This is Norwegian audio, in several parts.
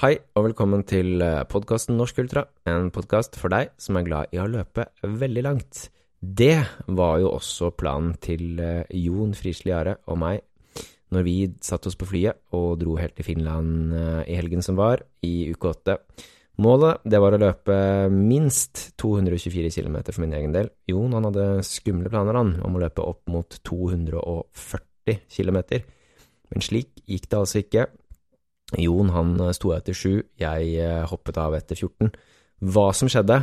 Hei og velkommen til podkasten Norsk Ultra, en podkast for deg som er glad i å løpe veldig langt. Det var jo også planen til eh, Jon Frisli Are og meg når vi satte oss på flyet og dro helt til Finland eh, i helgen som var, i uke åtte. Målet det var å løpe minst 224 km for min egen del. Jon han hadde skumle planer han, om å løpe opp mot 240 km. Men slik gikk det altså ikke. Jon han sto etter sju, jeg eh, hoppet av etter 14. Hva som skjedde,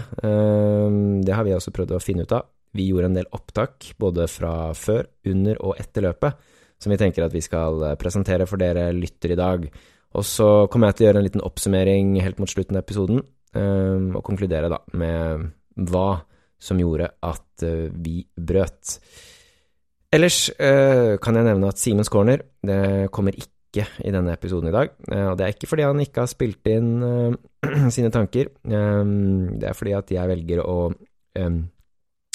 det har vi også prøvd å finne ut av. Vi gjorde en del opptak både fra før, under og etter løpet, som vi tenker at vi skal eh, presentere for dere lytter i dag. Og så kommer jeg til å gjøre en liten oppsummering helt mot slutten av episoden, eh, og konkludere da med hva som gjorde at eh, vi brøt. Ellers kan jeg nevne at Simens Corner det kommer ikke i denne episoden i dag. Og det er ikke fordi han ikke har spilt inn sine tanker, det er fordi at jeg velger å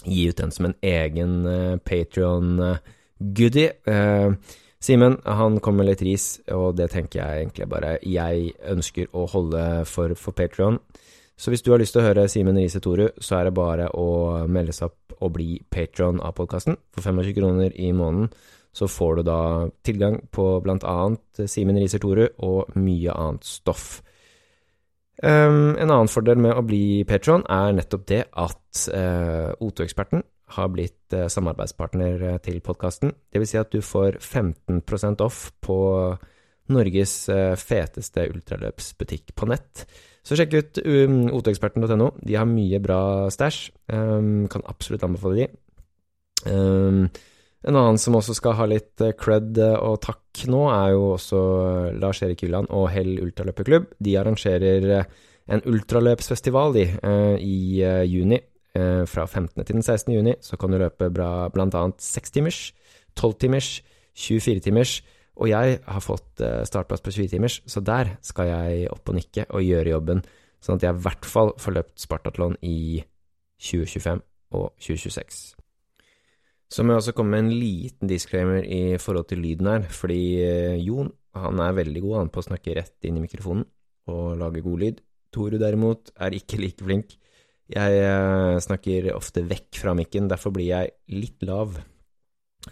gi ut den som en egen uh, Patrion-goodie. Uh, Simen han kom med litt ris, og det tenker jeg egentlig bare jeg ønsker å holde for, for Patrion. Så hvis du har lyst til å høre Simen Riise Toru, så er det bare å melde seg opp og bli patron av podkasten. For 25 kroner i måneden så får du da tilgang på blant annet Simen Riise Toru og mye annet stoff. Um, en annen fordel med å bli patron er nettopp det at uh, O2-eksperten har blitt uh, samarbeidspartner uh, til podkasten. Det vil si at du får 15% off på Norges uh, feteste ultraløpsbutikk på nett. Så sjekk ut um, o2eksperten.no. De har mye bra stæsj. Um, kan absolutt anbefale de. Um, en annen som også skal ha litt eh, cred eh, og takk nå, er jo også eh, Lars Erik Hylland og Hell ultraløperklubb. De arrangerer en ultraløpsfestival de, i juni. Fra 15. til den 16. juni så kan du løpe annet 6-timers, 12-timers, 24-timers. Og jeg har fått startplass på 20-timers, så der skal jeg opp og nikke og gjøre jobben, sånn at jeg i hvert fall får løpt Spartatlon i 2025 og 2026. Så må jeg også komme med en liten disclaimer i forhold til lyden her, fordi eh, Jon han er veldig god han på å snakke rett inn i mikrofonen og lage god lyd. Toru derimot er ikke like flink. Jeg eh, snakker ofte vekk fra mikken, derfor blir jeg litt lav.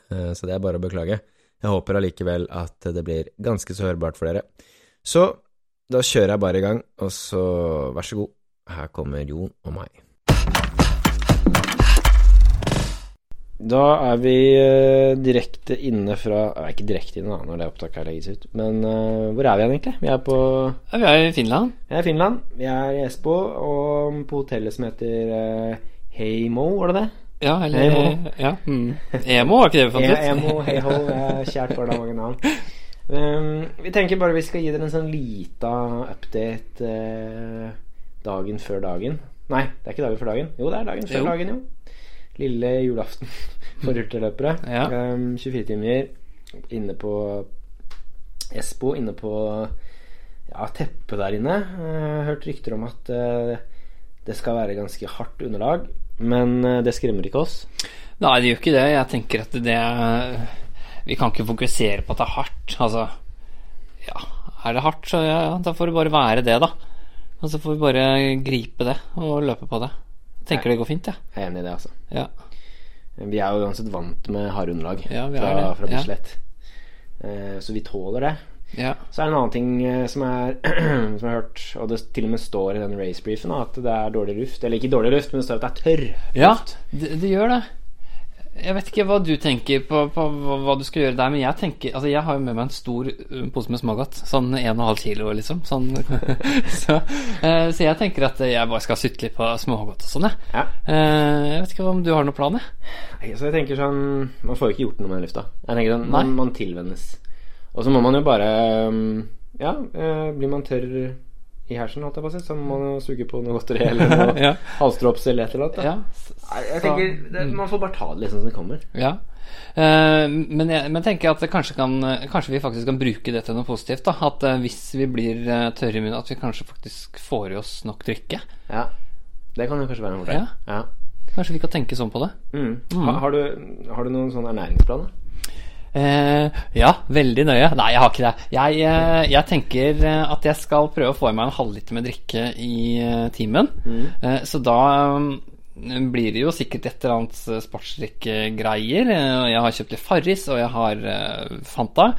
Eh, så det er bare å beklage. Jeg håper allikevel at det blir ganske så hørbart for dere. Så da kjører jeg bare i gang, og så vær så god, her kommer Jon og meg. Da er vi uh, direkte inne fra Nei, ikke direkte inne da, når det opptaket her legges ut. Men uh, hvor er vi igjen, egentlig? Vi er på ja, Vi er i Finland. Vi er i Finland. Vi er i Espo, og på hotellet som heter uh, Heimo, var det det? Ja, eller Emo. Ja. Mm. Emo, var ikke det vi fant ut? Ja, Emo, Heiho. Kjært for deg, mange navn. Um, vi tenker bare vi skal gi dere en sånn lita update dagen før dagen. Nei, det er ikke dagen før dagen. Jo, det er dagen før jo. dagen, jo lille julaften for ultraløpere. Ja. Um, 24 timer inne på Espo, inne på ja, teppet der inne. Uh, hørt rykter om at uh, det skal være ganske hardt underlag, men uh, det skremmer ikke oss. Nei, det gjør ikke det. Jeg tenker at det Vi kan ikke fokusere på at det er hardt. Altså, ja, er det hardt, så ja, da får det bare være det, da. Og så får vi bare gripe det og løpe på det. Tenker det går fint, jeg. Ja. Jeg er enig i det, altså. Ja. Vi er jo uansett vant med harde underlag ja, fra, fra Bislett. Ja. Så vi tåler det. Ja. Så er det en annen ting eh, som, er, som jeg har hørt, og det til og med står i den racebriefen, at det er dårlig luft. Eller ikke dårlig luft, men det står at det er tørr luft. Ja, det, det gjør det. Jeg vet ikke hva du tenker på, på hva, du skal gjøre der, men jeg tenker Altså, jeg har jo med meg en stor uh, pose med smågodt. Sånn 1,5 kilo, liksom. Sånn, så, eh, så, jeg tenker at jeg bare skal sutte litt på smågodt og sånn, jeg. Ja. Eh, jeg vet ikke om du har noen plan, jeg. Så jeg tenker sånn Man får jo ikke gjort noe med den lufta. Jeg tenker sånn, man, man tilvennes. Og så må man jo bare um, Ja, blir man tørr i hersen, holdt jeg på å si. Så må man jo suge på noe godteri eller noe ja. halsdrops eller et eller annet. Ja. Jeg tenker, det, Man får bare ta det liksom som det kommer. Ja. Uh, men jeg men tenker at kanskje, kan, kanskje, vi faktisk kan bruke det til noe positivt. Da. At uh, hvis vi blir uh, tørre i munnen, at vi kanskje faktisk får i oss nok drikke. Ja, det kan jo kanskje være en fordel. Ja. ja. Kanskje vi kan tenke sånn på det. Mm. Mm. Ha, har, du, har, du, noen sånne ernæringsplaner? Eh, ja, veldig nøye. Nei, jeg har ikke det. Jeg, eh, jeg tenker eh, at jeg skal prøve å få i meg en halvliter med drikke i eh, timen. Eh, så da um, blir det jo sikkert et eller annet eh, sportsdrikkegreier. Jeg har kjøpt litt Farris, og jeg har Fanta.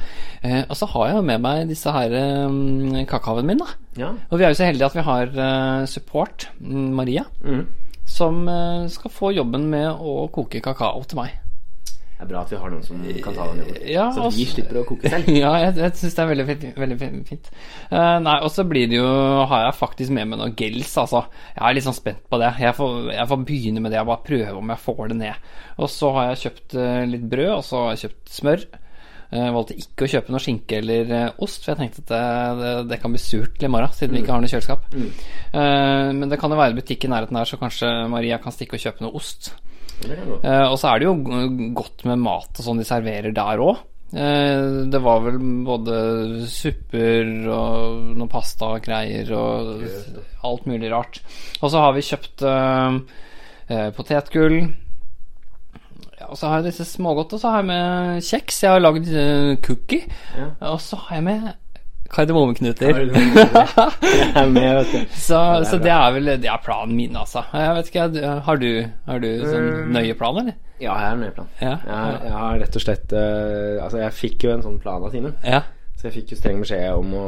Eh, og så har jeg jo med meg disse her eh, kakaoen min, da. Ja. Og vi er jo så heldige at vi har support, mm, Maria, Mm. som skal få jobben med å koke kakao til meg. Det er bra at vi har noen som kan ta den jobben. Ja, så vi slipper å koke selv. ja, jeg, jeg syns det er veldig, fint. veldig fint. Uh, nei, og så blir det jo Har jeg faktisk med meg noe gels, altså. Jeg er litt sånn spent på det. Jeg får, jeg får begynne med det. Jeg bare prøve om jeg får det ned. Og så har jeg kjøpt uh, litt brød, og så har jeg kjøpt smør. Jeg valgte ikke å kjøpe noe skinke eller eh, ost, for jeg tenkte at det, det, det kan bli surt til i morgen, siden vi ikke har noe kjøleskap. Eh, men det kan jo være butikk i nærheten her, så kanskje Maria kan stikke og kjøpe noe ost. Eh, og så er det jo godt med mat og sånn de serverer der òg. Eh, det var vel både supper og noe pasta og greier og alt mulig rart. Og så har vi kjøpt eh, potetgull. Ja, og så har jeg disse smågodt, og så har jeg med kjeks. Jeg har lagd cookie. Ja. Og så har jeg med kardemommeknuter. Er. Så, er så det er vel det er planen min, altså. Jeg vet ikke, Har du, har du sånn Mm. nøye plan, eller? Ja, jeg har nøye plan. Ja. Jeg, jeg har rett og slett eh, Altså, jeg fikk jo en sånn plan av Tine. Ja. Så jeg fikk jo streng beskjed om å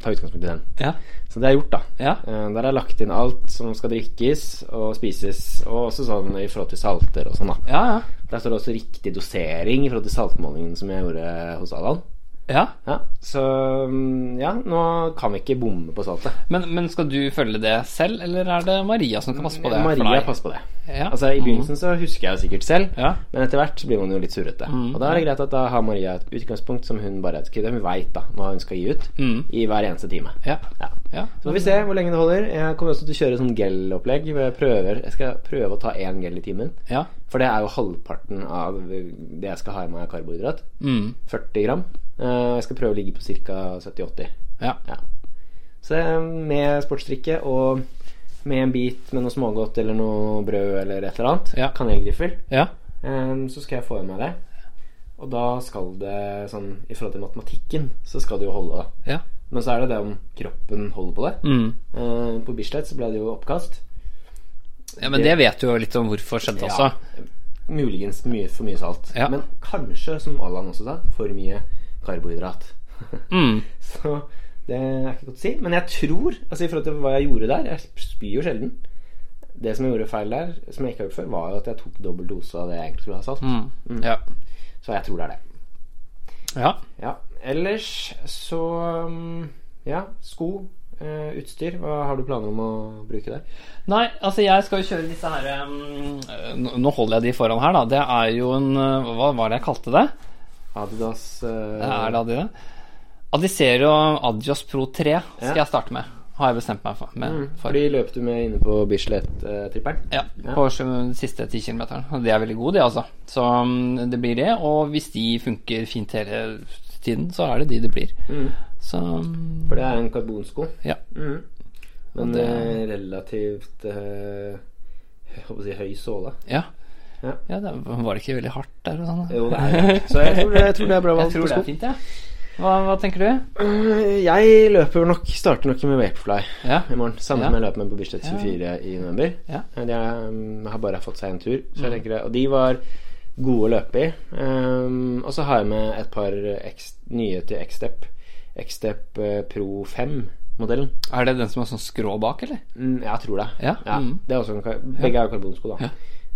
ta utgangspunkt i den. Ja. Så det er gjort, da. Ja. Eh, Der har jeg lagt inn alt som skal drikkes og spises, og også sånn i forhold til salter og sånn, da. Ja, ja. Der står det også riktig dosering i forhold til saltmålingen som jeg gjorde hos Allan. Ja. Ja, så mm, ja, nå kan vi ikke bomme på saltet. Men, men skal du følge det selv, eller er det Maria som kan passe på det? Maria passer på det. Ja. Altså I begynnelsen så husker jeg det sikkert selv, Ja. men etter hvert blir man jo litt surrete. Mm. Og da er det greit at da har Maria et utgangspunkt som hun bare Hun veit da hva hun skal gi ut Mm. i hver eneste time. Ja. Ja. ja. Så får vi se hvor lenge det holder. Jeg kommer også til å kjøre sånn gel-opplegg. Jeg, jeg skal prøve å ta én gel i timen. For det er jo halvparten av det jeg skal ha i meg av karbohydrat. Mm. 40 gram. Og Jeg skal prøve å ligge på ca. 70-80. ja. Ja. Så eh, med sportsdrikke og med en bit med noe smågodt eller noe brød eller et eller annet, Ja. kanelgriffel, Ja. eh, så skal jeg få i meg det. Og da skal det sånn I forhold til matematikken så skal det jo holde. Ja. Men så er det det om kroppen holder på det. Mm. Eh, På Bislett så ble det jo oppkast. Ja, men det vet du jo litt om hvorfor skjedde også. Ja, muligens mye, for mye salt. Ja. Men kanskje, som Allan også sa, for mye karbohydrat. Mm. Så det er ikke godt å si. Men jeg tror, altså i forhold til hva jeg gjorde der Jeg spyr jo sjelden. Det som jeg gjorde feil der, som jeg ikke har gjort før, var at jeg tok dobbel dose av det jeg egentlig skulle ha salt. Mm. Ja. Så jeg tror det er det. ja. Ja. Ellers så um, Ja, sko. Eh, utstyr. Hva har du planer om å bruke der? Nei, altså jeg skal jo kjøre disse her um, nå- Nå holder jeg de foran her, da. Det er jo en uh, Hva var det jeg kalte det? Adidas uh, Er det Adidas? det? Adicero Adios Pro 3 skal Ja. jeg starte med. Har jeg bestemt meg for. Med, mm, for. Løp du med inne på Bislett-tripperen? Ja, Ja. på siste ti km Og De er veldig gode, de, altså. Så um, det blir det. Og hvis de funker fint hele tiden, så er det de det blir. Mm. Så For det er en karbonsko. ja. Mm. Men det- eh, relativt eh, Jeg håper å si høy såle. Ja. Ja. ja det var det ikke veldig hardt der sånn? Jo, det er det. Så jeg tror jeg tror det er bra valg på sko. fint, ja. Hva, hva tenker du? Øh, Jeg løper nok Starter nok med Vaporfly Ja. i morgen. Samme som jeg løp med på Bislett 24 i november. Ja. Eh, De um, har bare fått seg en tur, Mm. Og de var gode å løpe i. Um, og så har jeg med et par nye til X-Step. X-Step eh, Pro 5-modellen. Er det den som har sånn skrå bak, eller? Mm, jeg tror det. Ja. Mm. Det er også en, begge er jo karbonsko, da. Ja.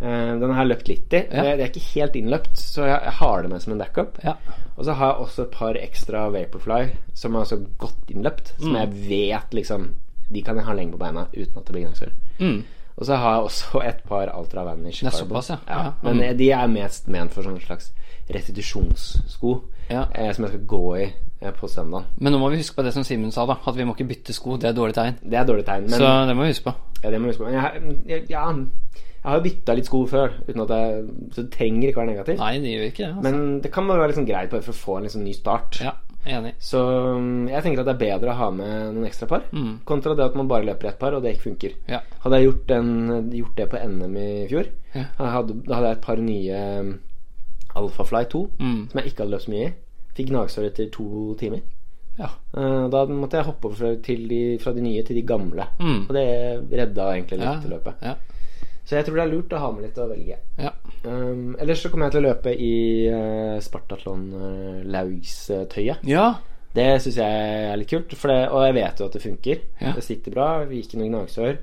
Eh, den har jeg løpt litt i. Ja. Det, er ikke helt innløpt, så jeg, jeg har det med som en backup. Ja. Og så har jeg også et par ekstra Vaporfly som er altså godt innløpt. Som Mm. jeg vet liksom De kan jeg ha lenge på beina uten at det blir gnagsår. Mm. Og så har jeg også et par Ultra Vanish såpass, ja. Ja. Men Mm. de er mest ment for sånn slags restitusjonssko Ja. eh, som jeg skal gå i på søndag. Men nå må vi huske på det som Simen sa, da. At vi må ikke bytte sko. Det er dårlig tegn. Det er dårlig tegn. Men Så det må vi huske på. Ja, det må jeg huske på. Men jeg, jeg, ja, jeg har jo bytta litt sko før, jeg, så det trenger ikke være negativt. Nei, det gjør ikke det. Altså. Men det kan være sånn greit for å få en sånn ny start. Ja, enig. Så um, jeg tenker at det er bedre å ha med noen ekstra par, Mm. kontra det at man bare løper ett par, og det ikke funker. Ja. Hadde jeg gjort, en, gjort det på NM i fjor, Ja. hadde, da hadde jeg et par nye Alfa Alphafly 2, Mm. som jeg ikke hadde løpt så mye i. Fikk gnagsår etter to timer. Ja. Eh, Da måtte jeg hoppe over de, fra de nye til de gamle. Mm. Og det redda egentlig løpet. Ja. Så jeg tror det er lurt å ha med litt å velge. ja. Um, ellers så kommer jeg til å løpe i uh, Spartatlon uh, Laugstøyet. ja. Det syns jeg er litt kult, for det, og jeg vet jo at det funker. Ja. Det sitter bra. Vi gikk i noen gnagsår.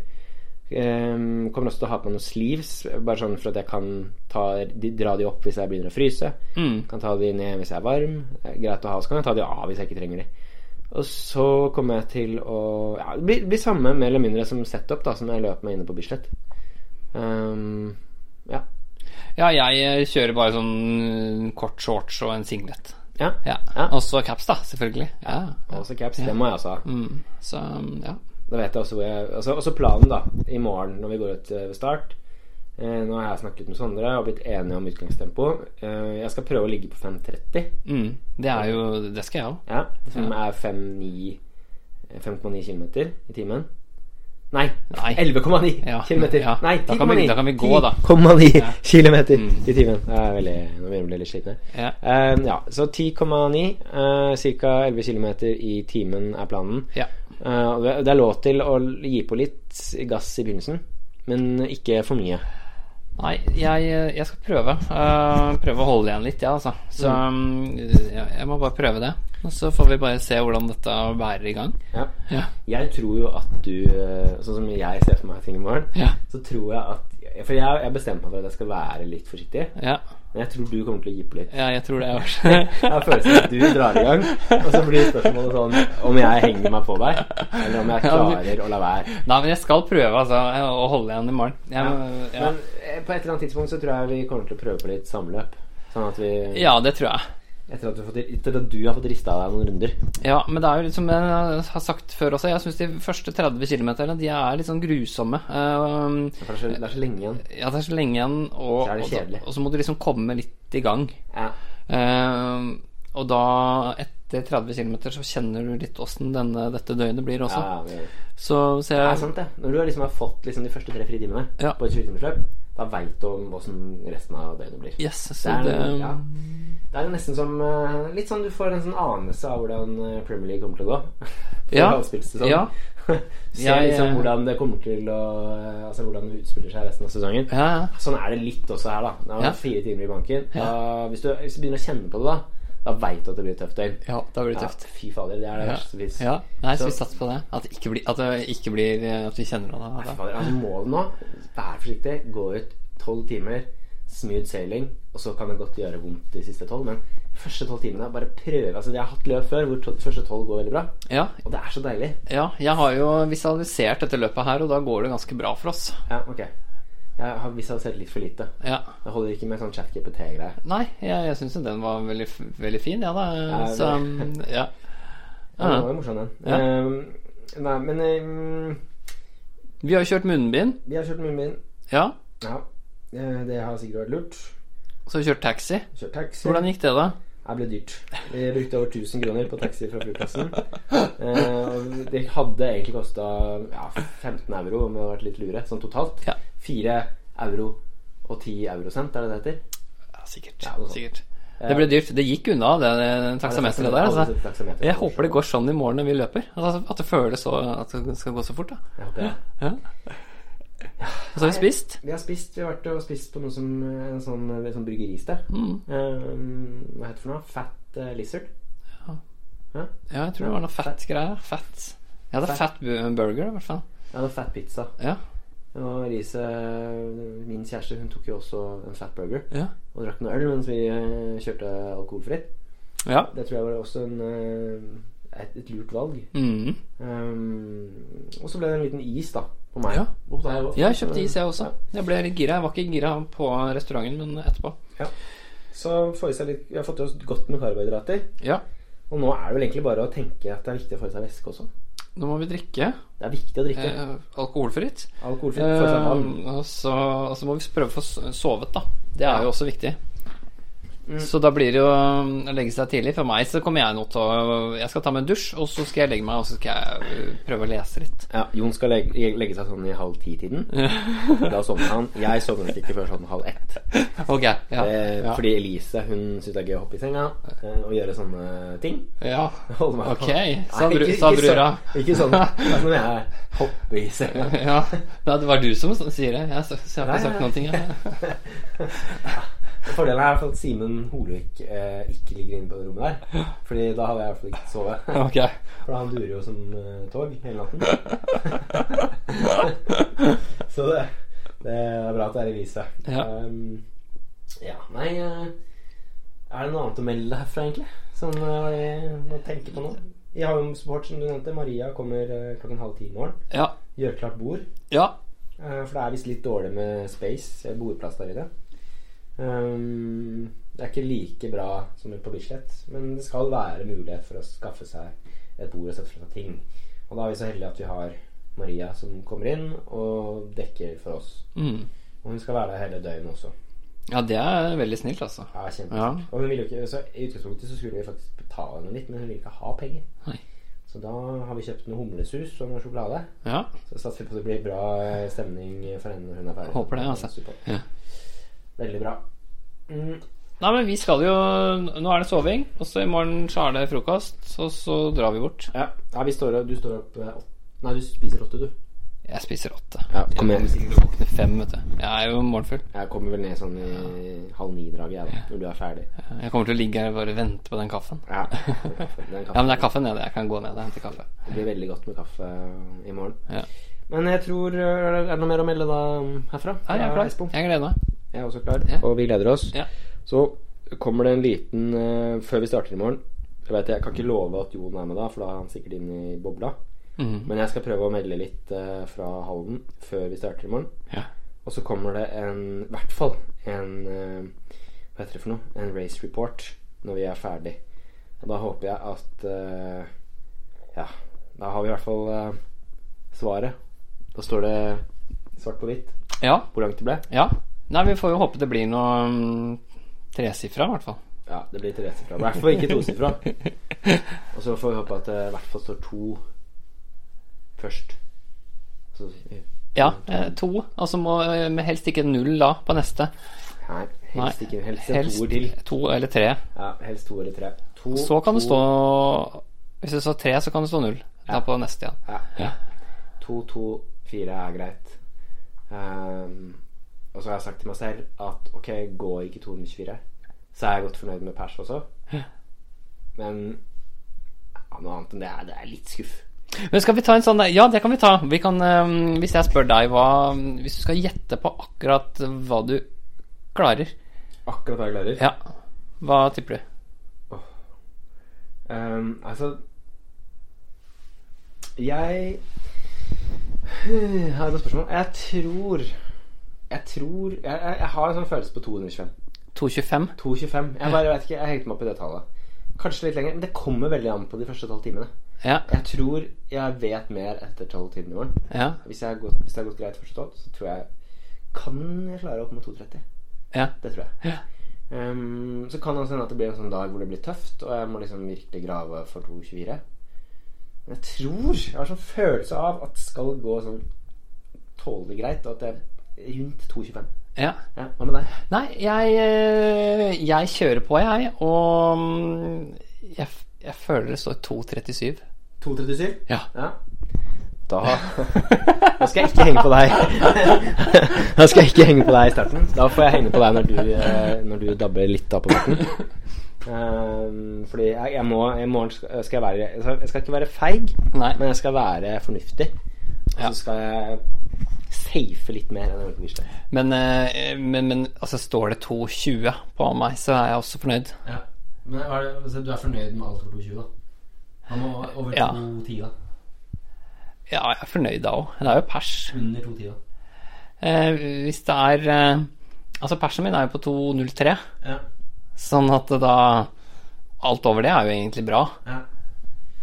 Um, kommer også til å ha på meg noen sleeves, bare sånn for at jeg kan ta, de, dra de opp hvis jeg begynner å fryse. Mm. Kan ta de ned hvis jeg er varm. Er greit å ha, så kan jeg ta de av hvis jeg ikke trenger de. Og så kommer jeg til å Ja, det blir, blir samme mer eller mindre som setup da som jeg løp meg inne på Bislett. Um, ja. Ja, jeg eh, kjører bare sånn eh, kort shorts og en singlet. ja. Ja. Ja. Og så caps, da, selvfølgelig. Ja. Også caps. Det må jeg også ha. Mm. Så ja. Da vet jeg også hvor jeg altså, Også planen, da, i morgen når vi går ut eh, ved start. Eh, nå har jeg snakket med Sondre og blitt enige om utgangstempo. Eh, jeg skal prøve å ligge på 5.30. Mm. Det er jo Det skal jeg òg. Ja, som er 5,9 5,9 km i timen. Nei, Nei. 11,9 Ja. km. Ja. Nei, Da kan vi- 10,9 da kan vi gå, da. 10,9 Ja. km Mm. i timen. Det er veldig, nå begynner jeg å bli litt sliten. her. Ja. Eh, ja, så 10,9, uh, ca. 11 km i timen er planen. ja. Eh, det er lov til å gi på litt gass i begynnelsen, men ikke for mye. Nei, jeg, jeg skal prøve. Eh, prøve å holde igjen litt, ja, altså. Så mm, jeg, jeg må bare prøve det. Og så får vi bare se hvordan dette bærer i gang. Ja. Ja. Jeg tror jo at du eh, Sånn som jeg ser for meg ting i morgen, så tror jeg at For jeg jeg har bestemt meg for at jeg skal være litt forsiktig. Ja, Men jeg tror du kommer til å gi på litt. ja jeg tror det også. Jeg har følelsen at du drar i gang, og så blir spørsmålet sånn om jeg henger meg på deg, eller om jeg klarer å la være. Nei, men jeg skal prøve altså, å holde igjen i morgen. Jeg, ja. Men eh, på et eller annet tidspunkt så tror jeg vi kommer til å prøve på litt samløp. Sånn at vi ja, det tror jeg. Etter at du fått, etter at du har fått rista deg noen runder. Ja, men det er jo litt som jeg har sagt før også, jeg syns de første 30 km de er litt sånn grusomme. Uh, det er så, det er så lenge igjen. ja, det er så lenge igjen, og, Så er og, og så må du liksom komme litt i gang. Ja. Uh, og da, etter 30 km, så kjenner du litt åssen dette døgnet blir også. Ja, det, Så, så det er sant, det. Når du har liksom har fått liksom de første tre fritimene Ja. på et 20-timersløp, da veit du om åssen resten av døgnet blir. Yes, Det er, det, ja. det er nesten som eh, Litt sånn du får en sånn anelse av hvordan eh, Premier League kommer til å gå. Ja. sånn. Ja. Se ja, liksom hvordan det kommer til å eh, Altså hvordan det utspiller seg resten av sesongen. Ja, ja. Sånn er det litt også her, da. Har Ja. fire timer i banken. Ja. Da, hvis, du, hvis du begynner å kjenne på det, da Da veit du at det blir tøft døgn. ja, da blir det tøft. Ja, fy fader, det er det Ja. verste hvis Ja, nei, så Så- vi satser på det. At det ikke blir At, det ikke blir, at vi kjenner noe. Fy det. fader, altså målet nå Vær forsiktig, gå ut tolv timer, smooth sailing, og så kan det godt gjøre vondt de siste tolv, men de første tolv timene, bare prøve. Altså, jeg har hatt løp før hvor to, de første tolv går veldig bra, Ja, og det er så deilig. ja, jeg har jo visualisert dette løpet her, og da går det ganske bra for oss. Ja, ok. Jeg har visualisert litt for lite. Ja. Det holder ikke med sånn chat-GPT-greier. Nei, jeg, jeg syns den var veldig, veldig fin, ja da. Ja, Så um, ja. Ja, Den var jo morsom, den. Ja. Um, nei, men um, Vi har jo kjørt munnbind. vi har kjørt munnbind. Ja. Ja, eh, det har sikkert vært lurt. Så har vi kjørt taxi. Kjørt taxi. Hvordan gikk det, da? Det ble dyrt. Vi brukte over 1000 kroner på taxi fra flyplassen. Eh, det hadde egentlig kosta ja, 15 euro om vi hadde vært litt lure, sånn totalt. Ja. 4 euro og 10 eurosent, er det det heter? Ja, sikkert. Ja, sikkert. Det ble dyrt. Det gikk unna, det, det taksameteret der. Altså. Taksameter. Jeg håper det går sånn i morgen når vi løper. Altså, at det føles så At det skal gå så fort. da Jeg håper det. ja. Og så har vi spist. Vi har spist, vi har vært og spist på noe som en sånn, en sånn bryggeristed. Mm. Um, hva heter det for noe? Fat uh, Lizard. Ja, jeg tror det var noe fett greier. Fett. Ja, det er fat bu- burger, i hvert fall. Jeg hadde fat pizza. Ja. Og Riise, min kjæreste, hun tok jo også en fat burger. Ja. Og drakk noe øl mens vi eh, kjørte alkoholfritt. ja. Det tror jeg var også en, eh, et, et lurt valg. Mm. Um, og så ble det en liten is da på meg. Ja. Og deg jeg- Jeg kjøpte is, jeg også. Jeg ble litt gira. Jeg var ikke gira på restauranten, men etterpå. Så får vi, seg litt, vi har fått i oss godt med karbohydrater. Ja. Og nå er det vel egentlig bare å tenke at det er viktig å få i seg væske også. Nå må vi drikke Det er viktig å drikke. eh, alkoholfritt. Alkoholfritt. Eh, og, så, og så må vi prøve å få sovet, da. Det er jo også viktig. Så da blir det jo å legge seg tidlig. For meg så kommer jeg nå til å Jeg skal ta meg en dusj, og så skal jeg legge meg, og så skal jeg øh, prøve å lese litt. Ja, Jon skal legge, legge seg sånn i halv ti-tiden. Da sovner han. Jeg sovner ikke før sånn halv ett. Okay, ja. Eh, ja. Fordi Elise hun syns det er gøy å hoppe i senga eh, og gjøre sånne ting. ja. Ok, på- sa bru- ikke- sa ikke sånn- Ikke sånn. Som jeg hopper i senga. ja. Nei, det var du som sier det. Jeg, jeg har ikke sagt noen ting. Jeg. Fordelen er i hvert fall at Simen Holvik eh, ikke ligger inne på det rommet der. Fordi da hadde jeg i hvert fall ikke sovet. Okay. For han durer jo som eh, tog hele natten. Så det, det er bra at det er Elise. Ja. Um, ja, nei eh, Er det noe annet å melde herfra, egentlig? Som eh, hva er det å tenke på nå? I Havum Sport, som du nevnte, Maria kommer eh, klokken halv ti i morgen. Ja. Gjør klart bord. ja. Eh, For det er visst litt dårlig med space, eh, bordplass der inne. Um, det er ikke like bra som på Bislett, men det skal være mulighet for å skaffe seg et bord og sette fra seg ting. Og da er vi så heldige at vi har Maria som kommer inn og dekker for oss. Mm. Og hun skal være der hele døgnet også. ja, det er veldig snilt, altså. Ja. Ja. Og hun ville jo ikke, så I utgangspunktet så skulle vi faktisk betale henne litt, men hun ville ikke ha penger. Nei. Så da har vi kjøpt noe humlesus og noe sjokolade. Ja. Så satser vi på at det blir bra eh, stemning for henne når hun er ferdig. Håper det, altså. Veldig bra. Mm, Nei, men vi skal jo Nå er det soving, og så i morgen så er det frokost, og så drar vi bort. ja. ja, vi står du står opp eh, Nei, du spiser åtte, du. Jeg spiser åtte. Ja, kom igjen. kommer sikkert til å våkne fem, vet du. Jeg er jo morgenfull. Jeg kommer vel ned sånn i halv ni-draget, ja. Når du er ferdig. Jeg kommer til å ligge her og bare vente på den kaffen. Ja. Den kaffen- Ja, men det er kaffe nede. Jeg kan gå ned og hente kaffe. Det blir veldig godt med kaffe i morgen. Ja. Men jeg tror eh, Er det noe mer å melde da herfra? Nei, jeg er klar. Jeg gleder meg. Jeg er også klar, Ja. og vi gleder oss. Ja. Så kommer det en liten uh, Før vi starter i morgen Jeg vet jeg kan ikke love at Jon er med da, for da er han sikkert inne i bobla. Mm. Men jeg skal prøve å melde litt uh, fra Halden før vi starter i morgen. Ja. Og så kommer det en I hvert fall en uh, Hva heter det for noe? En race report når vi er ferdig. Og da håper jeg at Ja, da har vi i hvert fall svaret. Da står det svart på hvitt Ja. hvor langt det ble. ja. Nei, vi får jo håpe det blir noe um, tresifra, i hvert fall. Ja, det blir tresifra. I hvert fall ikke tosifra. Og så får vi håpe at det i hvert fall står to først. Så, Ja, eh, to. Altså må helst ikke null da på neste. Nei, helst ikke. Helst helst to til. to eller tre. Ja, helst to eller tre. To, Så kan det stå Hvis det står tre, så kan det stå null. Da på neste igjen. Ja. Ja. To, to, fire er greit. Ehm, og så har jeg sagt til meg selv at ok, går ikke 224, så er jeg godt fornøyd med pers også. Men ja, noe annet enn det er, det er litt skuff. Men skal vi ta en sånn Ja, det kan vi ta. Vi kan, um, hvis jeg spør deg hva Hvis du skal gjette på akkurat hva du klarer, Akkurat hva jeg klarer. ja, hva tipper du? Ehm, altså Jeg har et spørsmål. Jeg tror Jeg tror Jeg, jeg, jeg har en sånn følelse på 225. 2,25? 225. Jeg bare vet ikke, jeg hengte meg opp i det tallet. Kanskje litt lenger, men det kommer veldig an på de første tolv timene. Ja. Jeg tror jeg vet mer etter tolv timer i morgen. Ja. Hvis, jeg har gått, hvis det har gått greit første tolv, så tror jeg Kan jeg klare opp mot 230. Ja. Det tror jeg. Ja. Um, så kan det også hende at det blir en sånn dag hvor det blir tøft, og jeg må liksom virkelig grave for 224. Men jeg tror Jeg har sånn følelse av at det skal gå sånn tålelig greit, og at er rundt 225. ja. Ja, Hva med deg? Nei, jeg, eh, jeg kjører på, jeg, og mm, jeg, jeg føler det står 2,37. 237? Ja. Ja. Da Da skal jeg ikke henge på deg. Da skal jeg ikke henge på deg i starten. Da får jeg henge på deg når du, eh, når du dabber litt av på farten. Um, fordi jeg, jeg må I morgen skal jeg være jeg skal, jeg skal ikke være feig, Nei. men jeg skal være fornuftig. Og Ja. så skal jeg safe litt mer enn jeg gjorde. Men, eh, men, men altså, står det 2,20 på meg, så er jeg også fornøyd. Ja. Men du er fornøyd med alt for 220, da? Han må over Ja. 210, da. Ja, jeg er fornøyd da òg. Det er jo pers. Under 210, da. Eh, hvis det er eh, Altså, persen min er jo på 2,03, Ja. sånn at da Alt over det er jo egentlig bra. ja.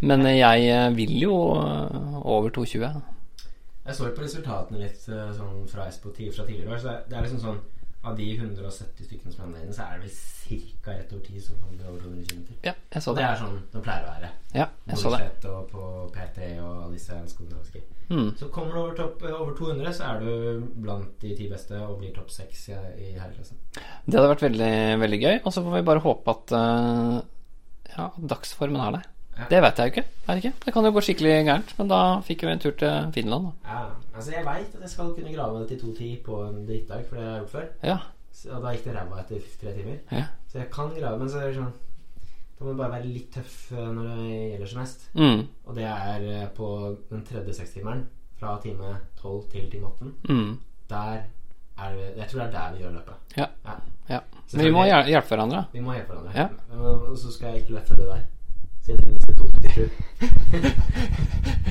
Men jeg eh, vil jo eh, over 2,20. Jeg så på resultatene litt eh, sånn fra Espo ti- fra tidligere år. Så det er- liksom sånn av de 170 stykkene som er med inne, så er det vel ca. rett over 10 som kommer over 200 km. Ja, jeg så det det. er sånn det pleier å være. Ja, jeg så det. Og på PT og disse skandinaviske. Mm. Så kommer du over, topp, over 200, så er du blant de ti beste og blir topp seks i, i herreklassen. Det hadde vært veldig, veldig gøy. Og så får vi bare håpe at uh, ja, dagsformen er der. Det vet jeg jo ikke. Ikke. Det kan jo gå skikkelig gærent, men da fikk vi en tur til Finland. Ja, altså Jeg veit at jeg skal kunne grave det til 2.10 på en drittdag, for det har jeg gjort før. Ja, Så, og da gikk det ræva etter tre timer. ja. Så jeg kan grave, men så er det sånn Da må du bare være litt tøff eh, når det gjelder som mest. Mm. Og det er eh, på den tredje sekstimeren, fra time 12 til time 18. Mm. Der er det Jeg tror det er der vi gjør løpet. Ja. Ja. ja. Men vi må hjelpe hverandre. Vi må hjelpe hverandre. Ja. Og så skal jeg ikke løpe før deg. Siden jeg mistet 2.37.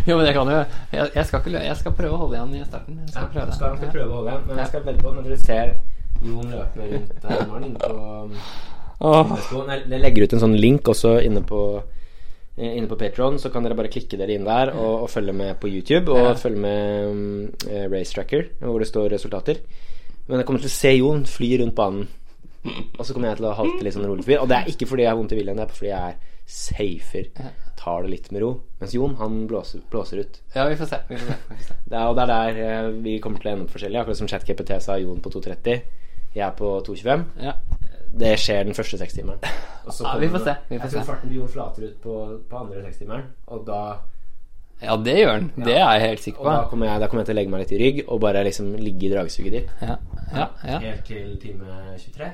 Jo, men jeg kan jo jeg, jeg, skal ikke, jeg skal prøve å holde igjen i starten. Jeg skal Ja, prøve skal, det. prøve å holde igjen, men jeg skal vedde på når dere ser Jon løpe rundt der inne på. Jeg legger ut en sånn link også inne på eh, Inne på Patron, så kan dere bare klikke dere inn der og, og følge med på YouTube. Og Ja. følge med um, eh, Race Tracker, hvor det står resultater. Men jeg kommer til å se Jon fly rundt banen. Og så kommer jeg til å halte litt sånn rolig forbi. Og det er ikke fordi jeg har vondt i viljen, det er fordi jeg er safer. Tar det litt med ro. Mens Jon, han blåser, blåser ut. Ja, vi får se. Vi får se. Vi får se. Det er, og det er der eh, vi kommer til å ende opp forskjellig. Akkurat som ChatGPT sa Jon på 2.30. Jeg er på 2.25. Ja. Det skjer den første sekstimeren. Og Ja, vi får se, vi får Jeg tror farten til Jon flater ut på, på andre sekstimeren, og da, ja, det gjør den. Det er jeg helt sikker og da, på. kommer jeg, da kommer jeg til å legge meg litt i rygg og bare liksom ligge i dragsuget ditt Ja, ja, ja. helt til time 23.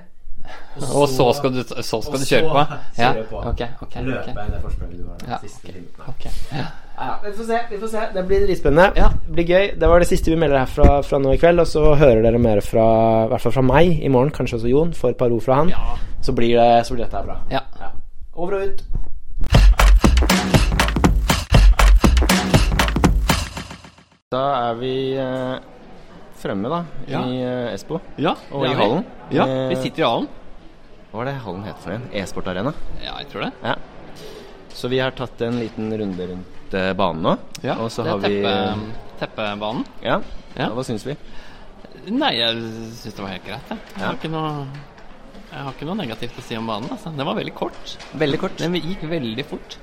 Og så skal du, så skal du kjøre på? så Ja, kjører jeg på. ok, ok, Løpe ok. det forspranget du har Ja, siste ok, timen. ok. Ja. Ja, ja, vi får se. vi får se Det blir dritspennende. Ja. Det blir gøy. Det var det siste vi melder herfra fra nå i kveld. Og så hører dere mer fra i hvert fall fra meg i morgen, kanskje også Jon. Får et par ord fra han. Ja. Så, blir det, så blir dette her bra. Ja. Over og ut. Da er vi eh, fremme, da, Ja. i eh, Espo. Ja, Og i hallen. Ja, Eh, vi sitter i hallen. Hva var det hallen het for en? E-sport Arena? Ja, jeg tror det. Ja. Så vi har tatt en liten runde rundt eh, banen nå. Ja, og så det har er vi teppebanen. Ja. Ja. Hva syns vi? Nei, jeg syns det var helt greit. Jeg, jeg, Ja. har ikke noe, jeg har ikke noe negativt å si om banen. Altså. Den var veldig kort. Veldig kort. Den gikk veldig fort.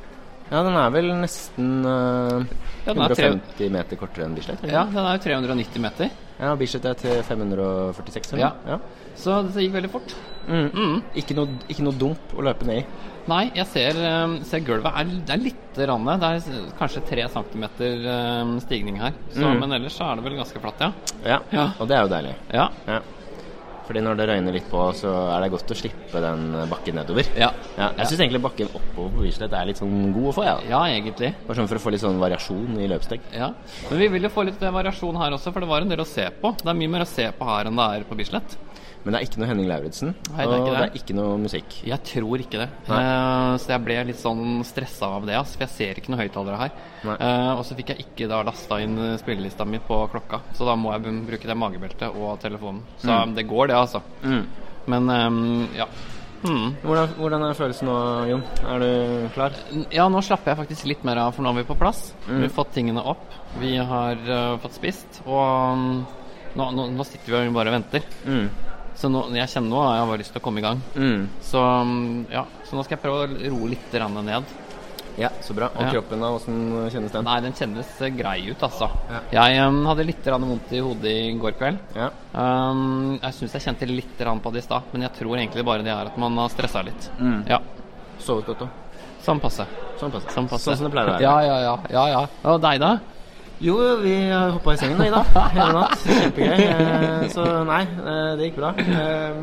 Ja, den er vel nesten uh, Ja, den er tre, 150 meter kortere enn Bislett? ja, den er jo 390 meter. Ja Bislett er til 546. Ja. ja. Så det gikk veldig fort. Mm. Mm. Ikke, noe, ikke noe dump å løpe ned i. Nei, jeg ser, eh, ser gulvet er, det er litt ranne. Det er kanskje tre centimeter eh, stigning her. Så, Mm. Men ellers er det vel ganske flatt, ja. Ja. Ja. Og det er jo deilig. Ja. Fordi når det røyner litt på, så er det godt å slippe den bakken nedover. Ja, Ja, jeg syns egentlig bakken oppover på Bislett er litt sånn god å få. Ja. ja egentlig. Bare sånn for å få litt sånn variasjon i løpssteg. Ja. Men vi vil jo få litt variasjon her også, for det var en del å se på. Det er mye mer å se på her enn det er på Bislett. Men det er ikke noe Henning Lauritzen, og det det. er ikke noe musikk. Jeg tror ikke det. Eh, så jeg ble litt sånn stressa av det, ass, for jeg ser ikke noen høyttalere her. Eh, og så fikk jeg ikke da lasta inn eh, spillelista mi på klokka, så da må jeg bruke det magebeltet og telefonen. Så Mm. det går, det, altså. Mm. Men um, ja. Hmm. Hvordan, hvordan er følelsen nå, Jon? Er du klar? Ja, nå slapper jeg faktisk litt mer av, for nå er vi på plass. Mm. Vi har fått tingene opp. Vi har uh, fått spist. Og um, nå, nå, nå sitter vi og bare venter. Mm. Så nå, jeg kjenner nå har jeg bare lyst til å komme i gang. Mm. Så mm, ja, så nå skal jeg prøve å roe litt ned. Ja, så bra. Og Ja. kroppen, da? Hvordan kjennes den? Nei, den kjennes eh, grei ut, altså. Ja. Jeg um, hadde litt vondt i hodet i går kveld. Ja. Um, jeg syns jeg kjente litt på det i stad, men jeg tror egentlig bare det er at man har stressa litt. Mm. Ja, Sovet godt, da? Sånn. Sånn passe. Sånn passe. Sånn som det pleier å være. Ja, ja, ja. ja, ja. Og deg, da? Jo, vi hoppa i sengen i dag. Hele natt. Kjempegøy. Eh, Så nei, eh, det gikk bra. Eh,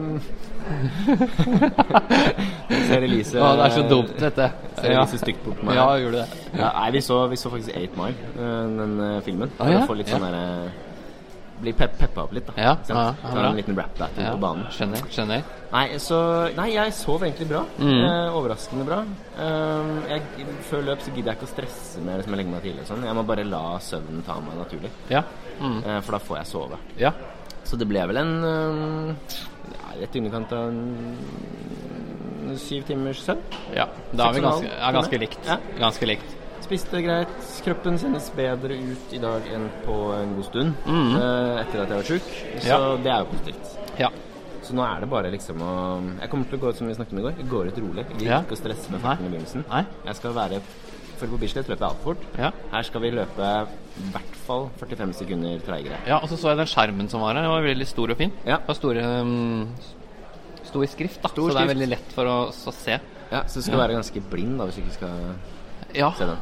Ser Elise Å, det er så dumt, dette. Ser Elise stygt bort på meg. Ja, gjorde det. Ja, nei, vi så, vi så faktisk Eight Mile, eh, den filmen. Ah, For ja? å få litt sånn Ja. derre Bli pep peppa opp litt, da. Ja, ja, ja, en liten rap battle Ja, på banen. skjønner. skjønner. Nei, så Nei, jeg sov egentlig bra. Mm. Eh, overraskende bra. Um, jeg, før løp så gidder jeg ikke å stresse med liksom, jeg legger meg tidlig sånn. Jeg må bare la søvnen ta meg naturlig. Ja. Mm. Eh, for da får jeg sove. Ja. Så det ble vel en um, ja, rett i underkant av en syv timers søvn. ja. Da er vi ganske, er ganske likt. Ja. Ganske likt. Spiste greit. Kroppen kjennes bedre ut i dag enn på en god stund Mm. eh, etter at jeg var sjuk. Så Ja. det er jo positivt. Ja. Så nå er det bare liksom å Jeg kommer til å gå ut som vi snakket om i går. Jeg går ut rolig. Jeg vil Ja. ikke å stresse med farten i begynnelsen. Nei? Jeg skal være For på Bislett løper jeg altfor fort. Ja. Her skal vi løpe i hvert fall 45 sekunder treigere. ja, og så så jeg den skjermen som var her. Den var veldig stor og fin. Ja. Det var store um, Stor skrift, da. Stor så det er veldig lett for å, å se. Ja, Så du skal være ganske blind da hvis du ikke skal Ja. se den.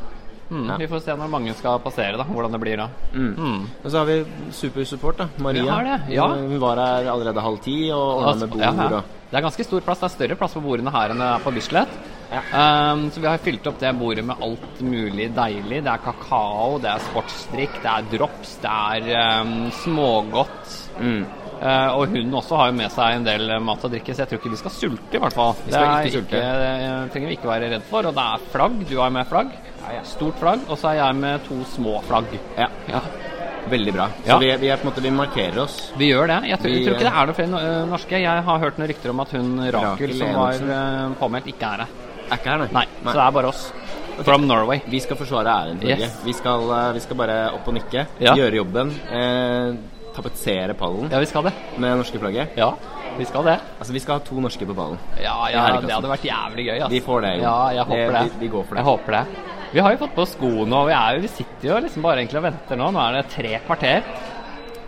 Mm, Ja. Vi får se når mange skal passere, da. Hvordan det blir da. Mm. Og så har vi supersupport, da. Maria. Vi har det, ja. Hun var her allerede halv ti og ordna med bord Ja, Det er ganske stor plass. Det er større plass på bordene her enn er på Bislett. Um, så vi har fylt opp det bordet med alt mulig deilig. Det er kakao, det er sportsdrikk, det er drops, det er um, smågodt. mm. Eh, og hun også har jo med seg en del mat og drikke, så jeg tror ikke vi skal sulte, i hvert fall. det er ikke sulte. det trenger vi ikke være redd for. Og det er flagg. Du har med flagg. Stort flagg. Og så er jeg med to små flagg. Ja. Ja. Veldig bra. Så Ja. vi, vi, er på en måte, vi markerer oss. Vi gjør det. Jeg tror, jeg tror ikke det er noen flere øh, norske. Jeg har hørt noen rykter om at hun Rakel, Rakel som var øh, påmeldt, ikke er her. Er ikke her, nei. Nei, så det er bare oss. From Norway. Vi skal forsvare æren til Norge. Yes. Vi, skal, eh, vi skal bare opp og nikke, Ja. gjøre jobben. Eh, tapetsere pallen Ja, vi skal det. med det norske flagget. Ja, vi skal det. Altså, vi skal ha to norske på ballen. Ja, ja det hadde vært jævlig gøy. ass. Vi får det, jo. Ja, jeg håper det. Vi, vi går for det. Jeg håper det. Vi har jo fått på sko nå. Vi, er jo, vi sitter jo liksom bare egentlig og venter nå. Nå er det tre kvarter.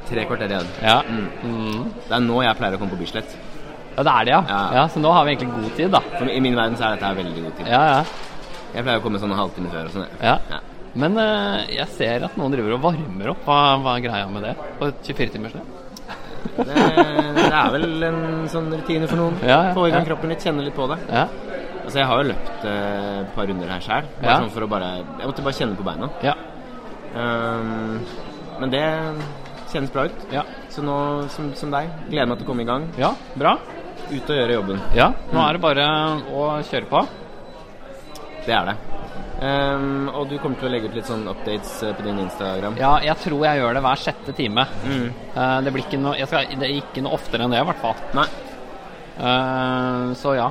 Tre kvarter igjen. Ja. Mm. Mm. Det er nå jeg pleier å komme på Bislett. ja, det er det, ja. Ja. ja. Så nå har vi egentlig god tid, da. For I min verden så er dette veldig god tid. Ja, ja. Jeg pleier å komme sånn en halvtime før og sånn. ja. Ja. Men uh, jeg ser at noen driver og varmer opp. Hva, hva er greia med det? På 24-timersløp? Det, det er vel en sånn rutine for noen. Ja, ja, Få i gang ja. kroppen litt, kjenne litt på det. Ja. Altså, jeg har jo løpt eh, et par runder her sjøl. Ja. Sånn for å bare Jeg måtte bare kjenne på beina. ja. Um, men det kjennes bra ut. Ja. Så nå, som, som deg, gleder meg til å komme i gang. Ja, bra. Ut og gjøre jobben. Ja, nå er det bare å kjøre på. Det er det. Um, og du kommer til å legge ut litt sånn updates eh, på din Instagram. Ja, jeg tror jeg gjør det hver sjette time. Mm. Uh, det blir ikke noe, jeg skal, det er ikke noe oftere enn det, i hvert fall. Nei. Uh, så ja.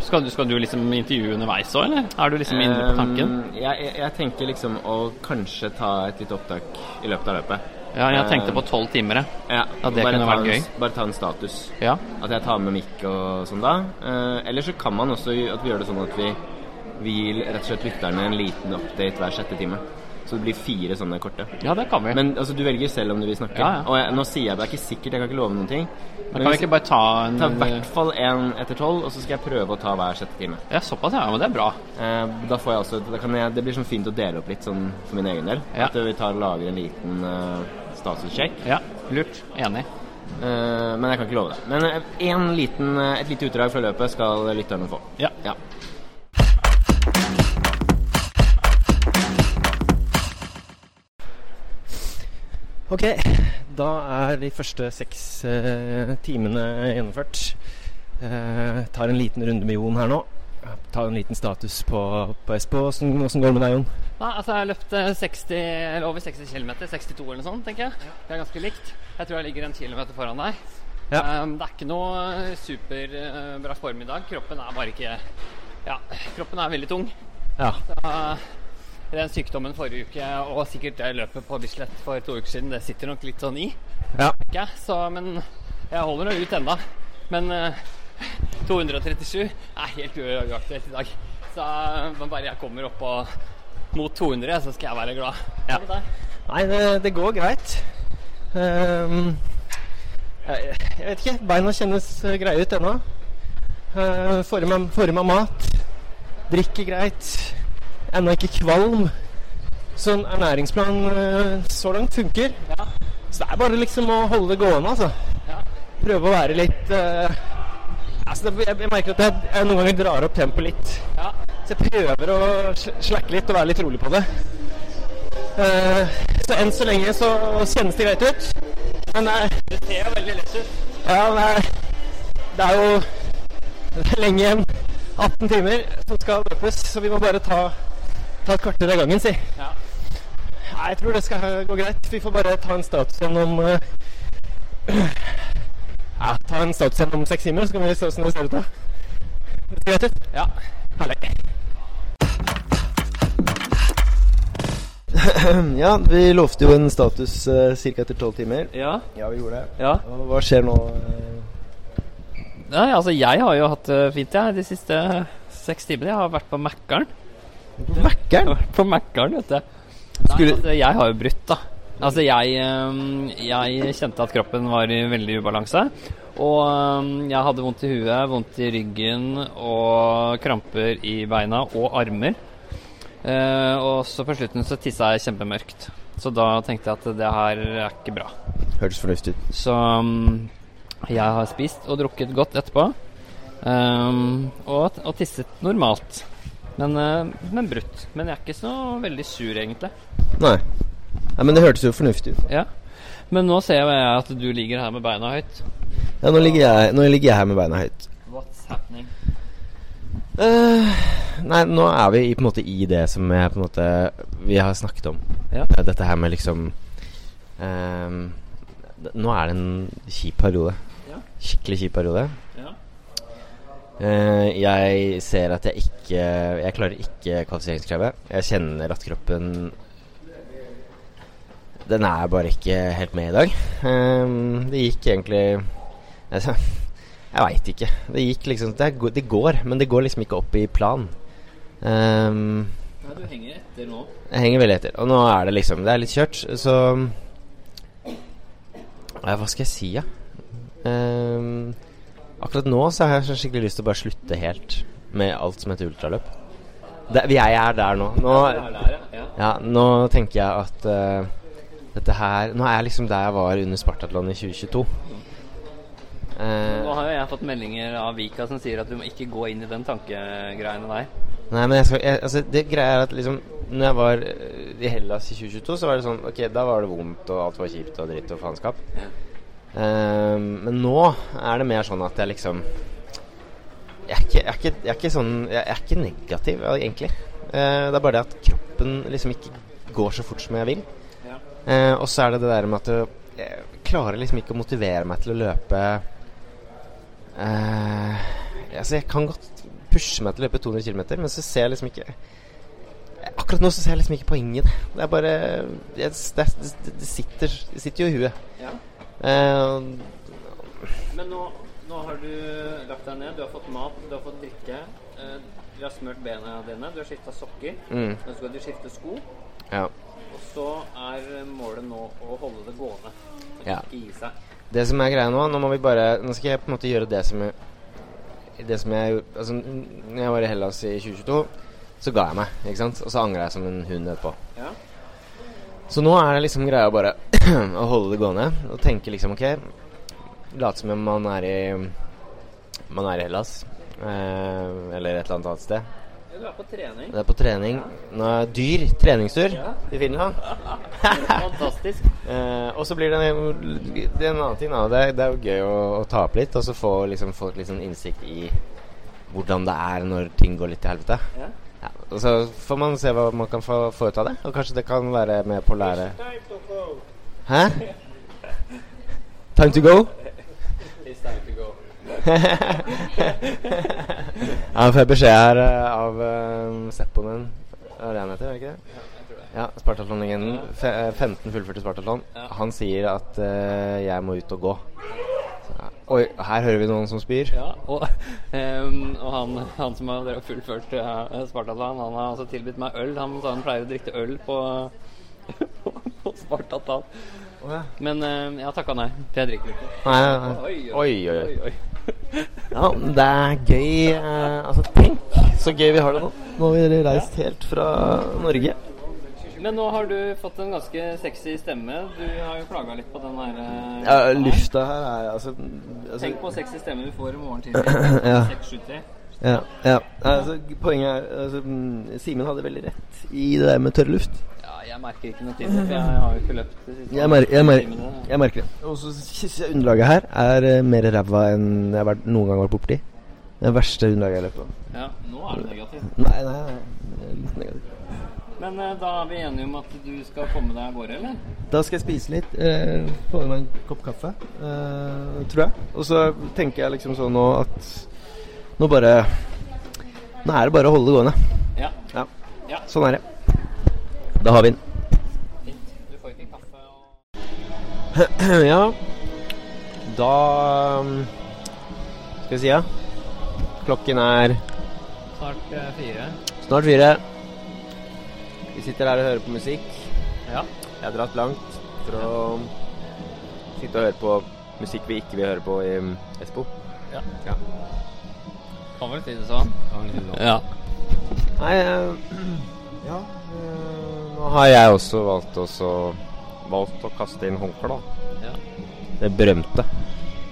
Skal du, skal du liksom intervjue underveis òg, eller? Er du liksom inne på tanken? Um, jeg, jeg, jeg tenker liksom å kanskje ta et lite opptak i løpet av løpet. Ja, jeg tenkte Um, på tolv timer, jeg. Ja, at det kunne vært gøy. Bare ta en status. Ja. At jeg tar med mikk og sånn da. Uh, eller så kan man også at vi gjør det sånn at vi, vi gir rett og slett lytterne en liten update hver sjette time. Så det blir fire sånne korte. ja, det kan vi. Men, altså, du velger selv om du vil snakke. Ja, ja. Og jeg, nå sier jeg det er ikke sikkert, jeg kan ikke love noen ting. kan vi ikke bare ta en Ta i hvert fall én etter tolv, og så skal jeg prøve å ta hver sjette time. Ja, såpass, ja. Men det er bra. Eh, da får jeg også, da kan jeg, Det blir sånn fint å dele opp litt sånn for min egen del. Ja. At vi tar og lager en liten uh, statussjekk. Ja, lurt. Enig. Eh, men jeg kan ikke love det. Men eh, en liten, eh, et lite utdrag fra løpet skal lytterne få. Ja. Ja. Ok, da er de første seks eh, timene gjennomført. Eh, tar en liten runde med Jon her nå. Tar en liten status på, på Espo. Åssen går det med deg, Jon? Nei, altså Jeg har løpt eh, 60, eller over 60 km. 62 eller noe sånt, tenker jeg. Det er ganske likt. Jeg tror jeg ligger en kilometer foran deg. Ja. Um, det er ikke noe superbra superbra form i dag. Kroppen er bare ikke Ja, kroppen er veldig tung. Ja. Så, den sykdommen forrige uke og sikkert det løpet på Bislett for to uker siden, det sitter nok litt sånn i. ja. Ikke? Så, men jeg holder det ut ennå. Men uh, 237 er helt uaktuelt i dag. Så men bare jeg kommer opp og, mot 200, så skal jeg være glad. Ja. Nei, det, det går greit. Um, jeg, jeg vet ikke. Beina kjennes eh, greie ut ennå. Uh, får i meg mat. Drikker greit. Ennå ikke kvalm. Så en ernæringsplan eh, så langt funker. Ja. Så det er bare liksom å holde det gående, altså. Ja. Prøve å være litt uh, altså det, jeg, jeg merker at jeg, jeg noen ganger drar opp tempoet litt. ja. Så jeg prøver å sl- slakke litt og være litt rolig på det. Uh, så enn så lenge så kjennes det greit ut. Men det er, Det ser jo veldig lett ut. ja, det er, det er jo det er lenge igjen. 18 timer som skal løpes, så vi må bare ta, ta et kvarter av gangen, si. Ja. Nei, jeg tror det skal gå greit. Vi får bare ta en status gjennom uh, Ja, ta en status gjennom seks timer, så kan vi se hvordan det ser ut da. Det ser greit ut? ja. Herlig. Ja, vi lovte jo en status uh, ca. etter tolv timer. Ja. Ja, vi gjorde det. Ja. Og hva skjer nå? eh? Nei, altså jeg har jo hatt det fint, jeg, de siste seks timene. Jeg har vært på Mækkern. Mækkern? På Mækkern, vet du. Nei, altså, jeg har jo brutt, da. Altså, jeg, jeg kjente at kroppen var i veldig ubalanse. Og jeg hadde vondt i huet, vondt i ryggen og kramper i beina og armer. Eh, og så på slutten så tissa jeg kjempemørkt. Så da tenkte jeg at det her er ikke bra. Hørtes fornuftig ut. Så um, jeg har spist og drukket godt etterpå. Um, og, og tisset normalt. Men, uh, men brutt. Men jeg er ikke så veldig sur, egentlig. Nei. Nei, Men det hørtes jo fornuftig ut. Ja. Men nå ser jeg at du ligger her med beina høyt. Ja, nå ligger jeg, nå ligger jeg her med beina høyt. What's happening? Uh, nei, nå er vi i, på en måte i det som jeg på en måte vi har snakket om. Ja. Eh, Dette her med liksom ehm, Nå er det en kjip periode. Ja. Skikkelig kjip periode. Eh, jeg ser at jeg ikke Jeg klarer ikke kvalifiseringskravet. Jeg kjenner at kroppen Den er bare ikke helt med i dag. Uh, det gikk egentlig altså, Jeg veit ikke. Det gikk liksom det, er, det går, men det går liksom ikke opp i plan. Ehm, Nei, du henger etter nå. jeg henger veldig etter. Og nå er det liksom Det er litt kjørt, så uh, Hva skal jeg si, ja? Ehm, akkurat nå så har jeg skikkelig lyst til å bare slutte helt med alt som heter ultraløp. Det, jeg er der nå. Nå, ja. nå tenker jeg at uh, dette her Nå er jeg liksom der jeg var under Spartatlon i 2022. Uh, Nå har jo jeg fått meldinger av Vika som sier at du må ikke gå inn i den tankegreiene der. Nei, men jeg skal, jeg, altså, det greia er at liksom Når jeg var eh, i Hellas i 2022, så var det sånn Ok, da var det vondt, og alt var kjipt og dritt og faenskap. Ja. Ehm, men nå er det mer sånn at jeg liksom Jeg er ikke, jeg er ikke, jeg er ikke sånn Jeg er ikke negativ, egentlig. Eh, det er bare det at kroppen liksom ikke går så fort som jeg vil. Ja. Eh, og så er det det der med at jeg klarer liksom ikke å motivere meg til å løpe eh, Altså, jeg kan godt pushe meg til å løpe 200 km, men så ser jeg liksom ikke Akkurat nå så ser jeg liksom ikke poenget i det. Det er bare det, det, det, sitter, sitter jo i huet. Ja. Eh, Men nå, nå har du lagt deg ned, du har fått mat, du har fått drikke. Eh, du har smurt bena dine, du har skifta sokker. mm, Nå skal du skifte sko. ja. Og så er målet nå å holde det gående. Og Ja. Ikke gi seg. Det som er greia nå Nå må vi bare Nå skal jeg på en måte gjøre det som jeg Det som jeg Altså, når jeg var i Hellas i 2022, så ga jeg meg, ikke sant? Og så angra jeg som en hund etterpå. Ja. Så nå er det liksom greia bare å holde det gående og tenke liksom OK Late som om man er i Man er i Hellas. Eh, eller et eller annet annet sted. Du er på trening. Det er på trening. Nå er dyr. Treningstur Ja. i Finland. Fantastisk. Eh, og så blir det en, det er en annen ting. Da. Det, er, det er jo gøy å, å ta opp litt, og så få liksom, folk sånn innsikt i hvordan det er når ting går litt til helvete. Ja. Ja, så får man se hva man kan få, ut av det, og kanskje det kan være med på å lære Hæ? Time to go? It's time to go. ja, får jeg beskjed her uh, av uh, Sepponen Er det han heter, er ikke det? Ja, Spartatlon-legenden. Eh, 15 fullførte Spartatlon. Han sier at uh, jeg må ut og gå. Ja. Oi, her hører vi noen som spyr. Ja, og, um, og han, han som har fullført uh, Spartatan, han har altså tilbudt meg øl. Han sa han pleier å drikke øl på, på, på Spartatland. Men uh, jeg har takka nei, for jeg drikker ikke. Nei, nei. Oi, Oi, oi, oi. oi. Ja, det er gøy. Uh, altså, tenk så gøy vi har det nå. Nå har vi reist helt fra Norge. Men nå har du fått en ganske sexy stemme. Du har jo klaga litt på den her eh, Ja, lufta her er altså, altså Tenk på sexy stemme du får i morgen tidlig. Ja. 673. Ja, ja. Altså, poenget er altså, mm, Simen hadde veldig rett i det der med tørr luft. Ja, jeg merker ikke noe til det, for jeg har jo ikke løpt de siste Jeg, mer jeg, mer jeg merker det. Og så syns jeg underlaget her er eh, mer ræva enn jeg har vært, noen gang vært borti. Det verste underlaget jeg har løpt på. Ja, nå er det negativt. Nei, nei, nei. Det litt negativt. Men eh, da er vi enige om at du skal komme deg av gårde, eller? Da skal jeg spise litt. Eh, få meg en kopp kaffe, eh, tror jeg. Og så tenker jeg liksom sånn nå at Nå bare Nå er det bare å holde det gående. Ja. Ja. Ja. Sånn er det. Da har vi den. Fint. Du får ikke kaffe og ja. Da um, Skal vi si ja? Klokken er Snart eh, fire. snart fire. Vi sitter her og hører på musikk. Ja. Jeg har dratt langt for å sitte og høre på musikk vi ikke vil høre på i um, Espo. Kan vel si det sånn. Ja. Nei, uh, ja uh, Nå har jeg også valgt, også, valgt å kaste inn håndkle, da. Ja. Det berømte.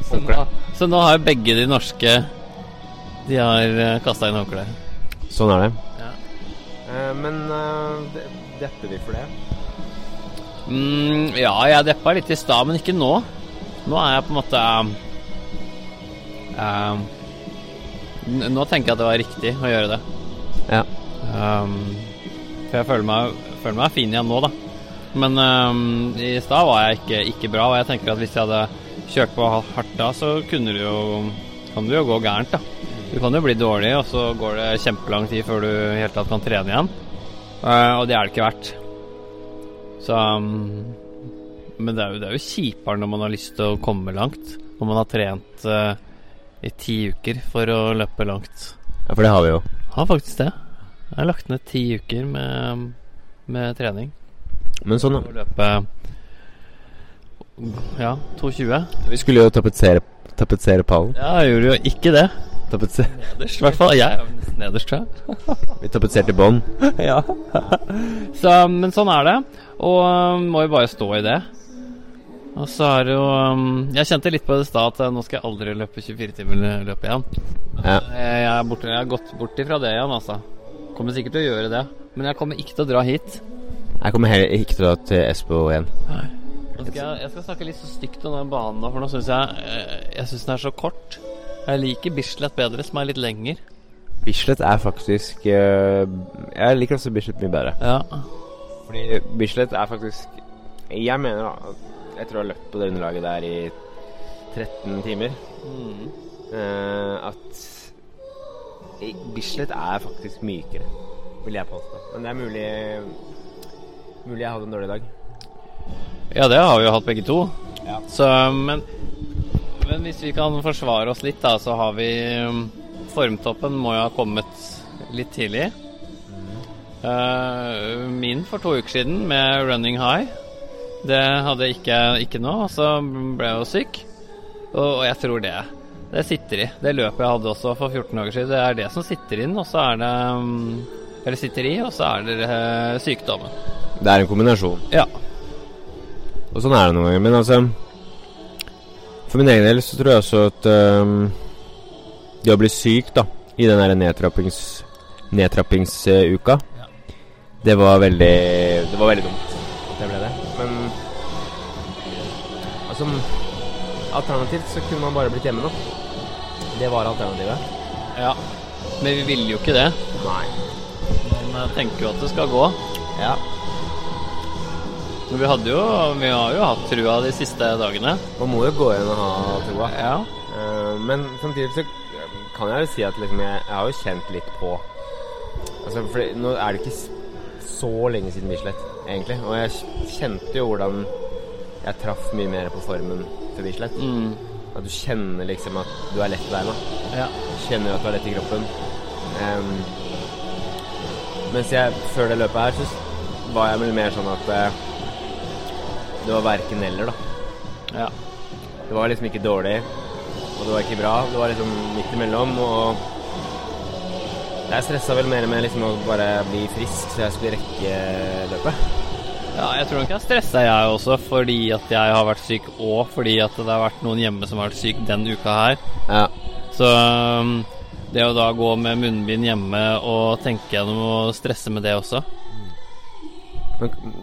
Så nå, så nå har begge de norske De har kasta inn håndkle. Sånn er det. Eh, men uh, depper vi for det? Mm, ja, jeg deppa litt i stad, men ikke nå. Nå er jeg på en måte um, Nå tenker jeg at det var riktig å gjøre det. Ja. Um, for jeg føler meg, føler meg fin igjen nå, da. Men um, i stad var jeg ikke, ikke bra, og jeg tenker at hvis jeg hadde kjørt på hardt da, så kunne det jo, kan det jo gå gærent, da. Du kan jo bli dårlig, og så går det kjempelang tid før du i hele tatt kan trene igjen. Uh, og det er det ikke verdt. Så um, Men det er, jo, det er jo kjipere når man har lyst til å komme langt. Når man har trent uh, i ti uker for å løpe langt. ja, for det har vi jo. Har faktisk det. Jeg har lagt ned ti uker med, med trening. Men sånn, Å løpe Ja, 2,20. da. Vi skulle jo tapetsere, tapetsere pallen. Ja, jeg gjorde jo ikke det. Nederst, i hvert fall. Jeg er nesten nederst, tror jeg. vi tapetserte bånd. ja. så, men sånn er det. Og um, må jo bare stå i det. Og så er det jo um, Jeg kjente litt på det i stad at uh, nå skal jeg aldri løpe 24-timerløp igjen. Ja. Jeg, jeg, er borte, jeg har gått bort ifra det igjen, altså. Kommer sikkert til å gjøre det. Men jeg kommer ikke til å dra hit. Jeg kommer heller ikke til å dra til Espo igjen. Nå skal jeg, jeg skal snakke litt så stygt om den banen for nå syns jeg eh, Jeg synes den er så kort. Jeg liker Bislett bedre, som er litt lenger. Bislett er faktisk uh, Jeg liker også Bislett mye bedre. Ja. Fordi Bislett er faktisk Jeg mener da at tror jeg har løpt på det underlaget der i 13 timer Mm. Uh, At Bislett er faktisk mykere, vil jeg påstå. Men det er mulig Mulig jeg hadde en dårlig dag. Ja, det har vi jo hatt begge to. Ja. Så, men, men hvis vi kan forsvare oss litt, da, så har vi um, Formtoppen må jo ha kommet litt tidlig. Eh, min for to uker siden med running high. Det hadde jeg ikke, ikke nå, og så ble jeg jo syk. Og, jeg tror det det sitter i. Det løpet jeg hadde også for 14 dager siden, det er det som sitter inn, og så er det um, Eller sitter i, og så er det eh, sykdommen. Det er en kombinasjon. Ja. Og sånn er det noen ganger. Men altså For min egen del så tror jeg også at um, det å bli syk da i den derre nedtrappings, nedtrappingsuka Det var veldig Det var veldig dumt at det ble det. Men altså Alternativt så kunne man bare blitt hjemme, da. Det var alternativet. ja. Men vi ville jo ikke det. Nei. Man jeg tenker jo at det skal gå. Ja. Men vi hadde jo Vi har jo hatt trua de siste dagene. Man må jo gå inn og ha trua. Ja. Eh, men samtidig så kan jeg jo si at liksom jeg, jeg har jo kjent litt på Altså, for nå er det ikke så lenge siden Bislett, egentlig. Og jeg kjente jo hvordan jeg traff mye mer på formen til Bislett. Mm. At du kjenner liksom at du er lett i beina. ja. Kjenner at du er lett i kroppen. Um, mens jeg før det løpet her, så var jeg vel mer sånn at eh, det var verken eller, da. ja. Det var liksom ikke dårlig, og det var ikke bra. Det var liksom midt imellom, og jeg stressa vel mer med liksom å bare bli frisk, så jeg skulle rekke løpet. Ja, jeg tror nok jeg stressa jeg også, fordi at jeg har vært syk, og fordi at det har vært noen hjemme som har vært syk den uka her. Ja. Så um, det å da gå med munnbind hjemme og tenke gjennom å stresse med det også Men,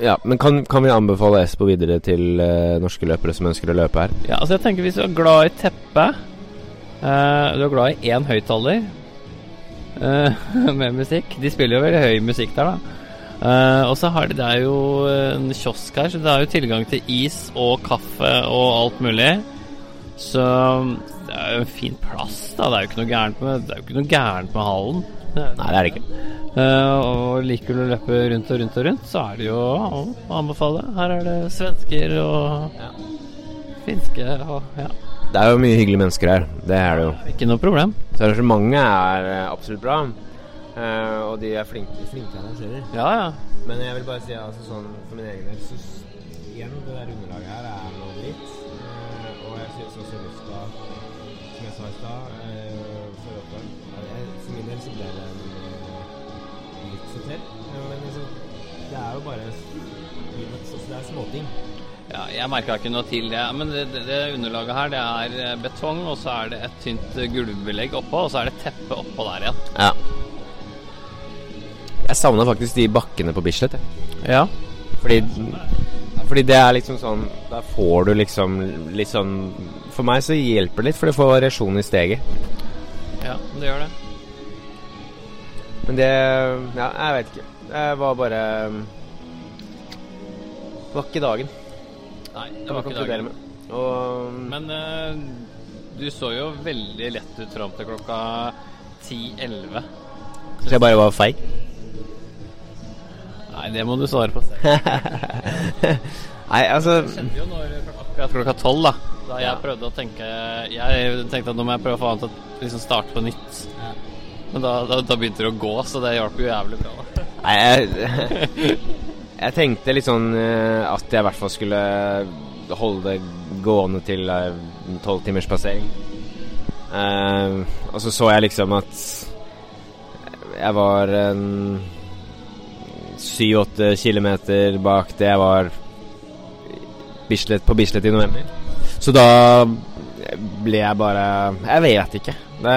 ja, men kan, kan vi anbefale Espo videre til uh, norske løpere som ønsker å løpe her? Ja, altså jeg tenker hvis du er glad i teppe uh, Du er glad i én høyttaler uh, med musikk De spiller jo veldig høy musikk der, da. Og så har de Det er jo en kiosk her, så det er jo tilgang til is og kaffe og alt mulig. Så det er jo en fin plass, da. Det er jo ikke noe gærent med, det er jo ikke noe gærent med hallen. Nei, det er det ikke. Eh, og liker du å løpe rundt og rundt og rundt, så er det jo å anbefale. Her er det svensker og finske og ja. Det er jo mye hyggelige mennesker her. Det er det jo. Ikke noe problem. Så arrangementet er eh, absolutt bra. Uh, og de er flinke, flinke arrangører. Ja, ja. Men jeg vil bare si altså, sånn for min egen del så igjen, det der underlaget her er noe dritt. Uh, og jeg syns også lufta, som jeg sa i stad, uh, for Rotterdam del så ble det eh, litt sortert. Men liksom, det er jo bare så Det er småting. ja jeg merka ikke noe til det. Men det, det, det underlaget her, det er eh, betong, og så er det et tynt eh, gulvbelegg oppå, og så er det teppe oppå der igjen. Ja. Jeg savna faktisk de bakkene på Bislett. jeg. Ja. Fordi, fordi det er liksom sånn Da får du liksom litt sånn For meg så hjelper det litt, for du får variasjon i steget. ja, det gjør det. Men det Ja, jeg vet ikke. Det var bare Det var ikke dagen. Nei, det var ikke dagen. Og Men uh, du så jo veldig lett ut fram til klokka 10-11. Så jeg bare var feig. Nei, det må du svare på selv. Nei, altså Det kjente jo når akkurat klokka tolv, da. Da jeg Ja. prøvde å tenke Jeg tenkte at nå må jeg prøve å få han til å liksom starte på nytt. Men da, da, da begynte det å gå, så det hjalp jo jævlig bra. da. Nei, jeg, jeg tenkte litt sånn eh, at jeg i hvert fall skulle holde det gående til eh, tolv timers passering. Eh, og så så jeg liksom at jeg var en syv-åtte kilometer bak det jeg var Bislett, på Bislett i november. Så da ble jeg bare Jeg vet ikke. Det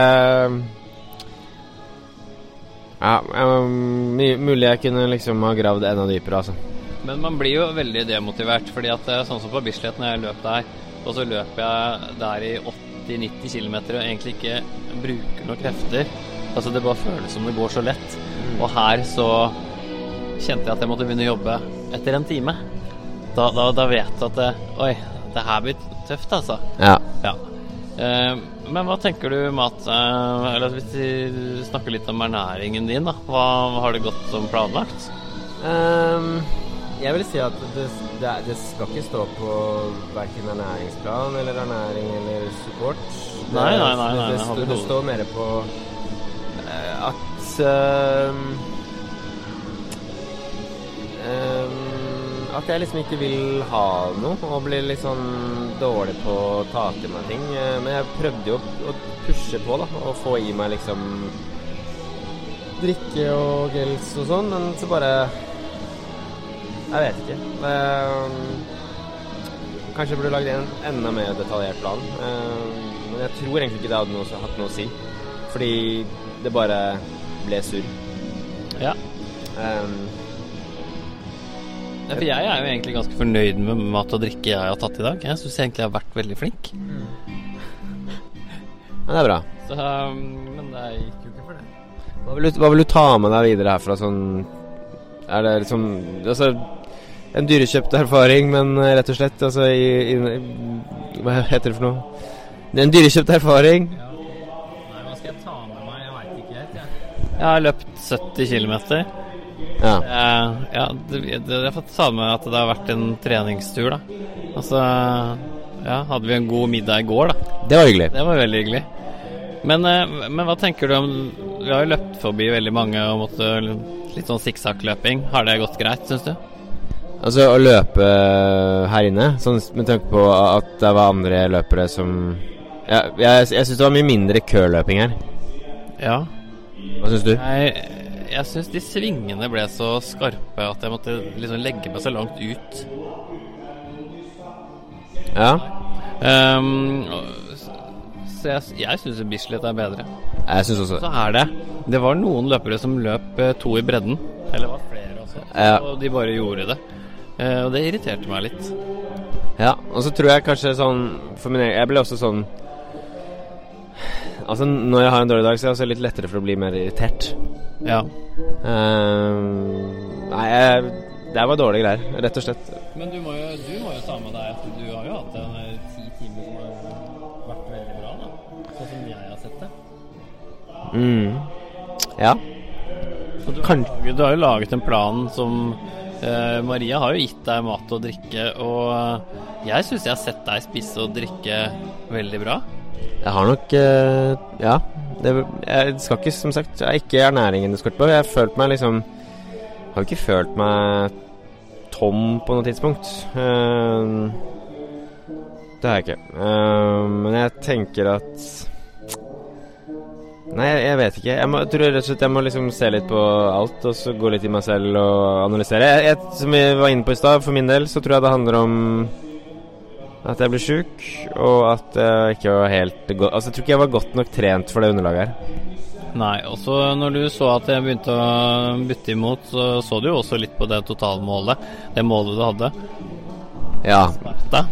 ja, um, mulig jeg kunne liksom ha gravd enda dypere, altså. Men man blir jo veldig demotivert, fordi at er sånn som på Bislett når jeg løp der, og så løper jeg der i 80-90 km og egentlig ikke bruker noen krefter. Altså Det bare føles som det går så lett. Og her så kjente jeg at jeg måtte begynne å jobbe etter en time. Da, da, da vet du at det, Oi, det her blir tøft, altså. Ja. Ja. Eh, men hva tenker du mat eh, Eller hvis vi snakker litt om ernæringen din, da. Hva har det gått som planlagt? Um, jeg vil si at det, det, det skal ikke stå på verken ernæringsplan eller ernæring eller support. Det, Nei, nei, nei, nei, det, det, det, det står mer på eh, at um, um, At jeg liksom ikke vil ha noe og blir litt sånn dårlig på å ta til meg ting. Eh, Men jeg prøvde jo å, pushe på, da, og få i meg liksom drikke og gels og sånn, men så bare Jeg vet ikke. Det, um, kanskje jeg burde lagd en enda mer detaljert plan. Um, men jeg tror egentlig ikke det hadde noe, hatt noe å si. Fordi det bare ble surr. Ja. Um, Ja, for jeg er jo egentlig ganske fornøyd med mat og drikke jeg har tatt i dag. Jeg syns egentlig jeg har vært veldig flink. men det er bra. Så, um, men det gikk jo ikke for det. Hva vil, du, hva vil du ta med deg videre herfra? Sånn Er det liksom Altså en dyrekjøpt erfaring, men eh, rett og slett altså i, i Hva heter det for noe? Det er en dyrekjøpt erfaring. Nei, hva skal jeg ta med meg? Jeg veit ikke helt, jeg. Jeg har løpt 70 km. Ja. ja, det, det, jeg har fått ta med at det har vært en treningstur, da. Altså Ja, hadde vi en god middag i går, da. Det var hyggelig. Det var veldig hyggelig. Men, uh, men hva tenker du om Vi har jo løpt forbi veldig mange og måtte litt sånn sikksakkløping. Har det gått greit, syns du? Altså å løpe her inne, sånn med tanke på at det var andre løpere som ja, Jeg, jeg syns det var mye mindre køløping her. Ja. Hva syns du? Jeg, jeg syns de svingene ble så skarpe at jeg måtte liksom legge meg så langt ut. Ja, Um, så jeg, jeg syns Bislett er bedre. jeg syns også Så er det Det var noen løpere som løp eh, to i bredden. Eller var flere også. Ja. Og de bare gjorde det. Uh, og det irriterte meg litt. Ja, og så tror jeg kanskje sånn For min egen Jeg ble også sånn Altså, når jeg har en dårlig dag, så er det også litt lettere for å bli mer irritert. Ja. Ehm, nei, jeg, det var dårlige greier, rett og slett. Men du må, jo, du må jo ta med deg at du har jo hatt en eh, ti timer som har vært veldig bra, da. Sånn som jeg har sett det. Mm. Ja. Du, har, laget- du har jo laget en plan som Eh, Maria har jo gitt deg mat og drikke, og jeg syns jeg har sett deg spise og drikke veldig bra. Jeg har nok eh, Ja. Det, jeg skal ikke, som sagt, jeg er ikke ernæringen det skorter på. Jeg har følt meg liksom Har jo ikke følt meg tom på noe tidspunkt. Eh, det har jeg ikke. Eh, men jeg tenker at Nei, jeg, jeg vet ikke. Jeg, må, jeg tror rett og slett jeg må liksom se litt på alt, og så gå litt i meg selv og analysere. Jeg, jeg, som vi var inne på i stad, for min del så tror jeg det handler om at jeg ble sjuk, og at jeg ikke var helt go Altså, jeg tror ikke jeg var godt nok trent for det underlaget her. Nei, også når du så at jeg begynte å bytte imot, så så du jo også litt på det totalmålet. Det målet du hadde. Ja. Da.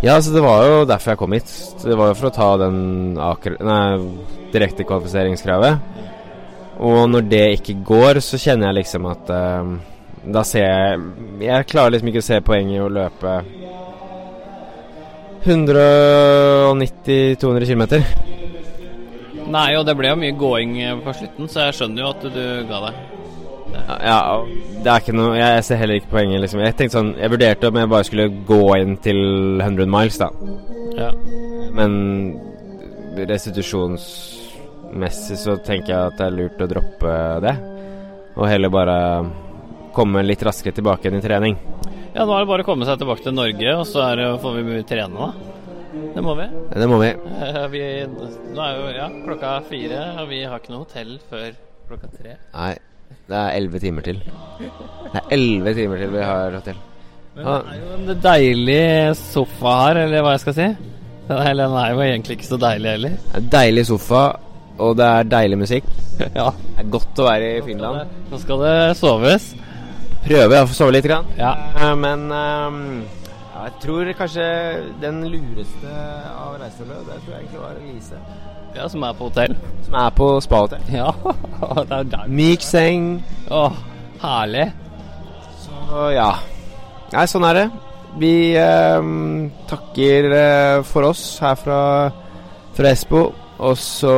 ja, altså det var jo derfor jeg kom hit. Det var jo for å ta den direktekvalifiseringskravet. Og når det ikke går, så kjenner jeg liksom at uh, Da ser jeg Jeg klarer liksom ikke å se poenget i å løpe 190-200 km. Nei, og det ble jo mye gåing på slutten, så jeg skjønner jo at du ga deg. Ja, det er ikke noe Jeg ser heller ikke poenget, liksom. Jeg tenkte sånn Jeg vurderte om jeg bare skulle gå inn til 100 miles, da. Ja. Men restitusjonsmessig så tenker jeg at det er lurt å droppe det. Og heller bare komme litt raskere tilbake igjen i trening. Ja, nå er det bare å komme seg tilbake til Norge, og så det, får vi trene, da. Det må vi. Det må vi. Eh, vi. Nå er jo ja, klokka fire, og vi har ikke noe hotell før klokka tre. Nei, det er elleve timer til. Det er elleve timer til vi har hotell. Men det er jo en deilig sofa her, eller hva jeg skal si. Den er, den er jo egentlig ikke så deilig heller. Det er deilig sofa, og det er deilig musikk. ja. Det er godt å være i Finland. Nå skal det soves. Prøve å få sove litt, grann. Ja. Eh, men ehm, ja, jeg tror kanskje den lureste av reisefølget, det tror jeg egentlig var Lise. ja, som er på hotell. Som er på spahotell. Ja, det er der. Myk seng. Åh, herlig. Så ja. Nei, sånn er det. Vi ehm, takker eh, for oss her fra, fra Espo, og så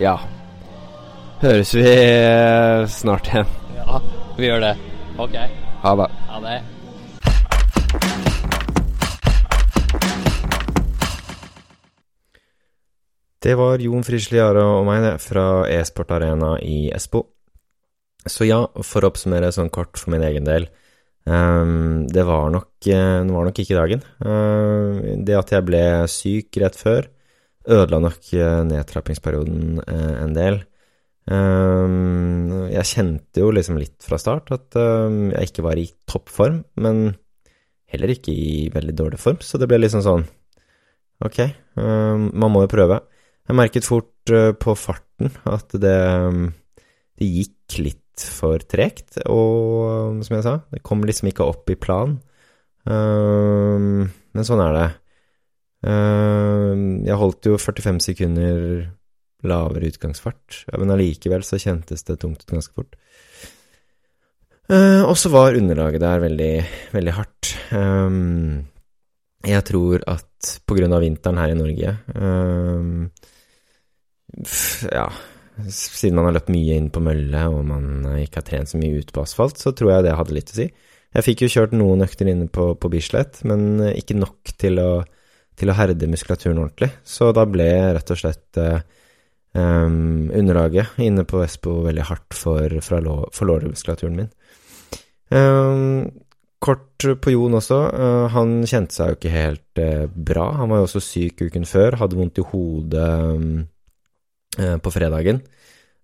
ja. Høres vi eh, snart igjen. Ja, vi gjør det. Ok. Ha det. Ha det. Det var Jon Frisli, Jara og meg, det, fra e-sport arena i Espo. Så ja, for å oppsummere sånn kort for min egen del. um, det, var nok, eh, det var nok ikke dagen. Uh, det at jeg ble syk rett før, ødela nok eh, nedtrappingsperioden uh, en del. Ehm, jeg kjente jo liksom litt fra start at ehm, jeg ikke var i toppform, men heller ikke i veldig dårlig form, så det ble liksom sånn Ok, ehm, man må jo prøve. Jeg merket fort eh, på farten at det, det gikk litt for tregt, og som jeg sa, det kom liksom ikke opp i plan. Men sånn er det. Jeg holdt jo 45 sekunder lavere utgangsfart, ja, men allikevel så kjentes det tungt ut ganske fort. Uh, og så var underlaget der veldig, veldig hardt. Um, jeg tror at på grunn av vinteren her i Norge um, Ja, siden man har løpt mye inn på mølle og man ikke har trent så mye ut på asfalt, så tror jeg det hadde litt å si. Jeg fikk jo kjørt noen økter inne på, på Bislett, men ikke nok til å, til å herde muskulaturen ordentlig. Så da ble rett og slett eh, ehm, underlaget inne på Espo veldig hardt for, for lårmuskulaturen min. Um, kort på Jon også. Uh, han kjente seg jo ikke helt uh, bra. Han var jo også syk uken før, hadde vondt i hodet eh, på fredagen.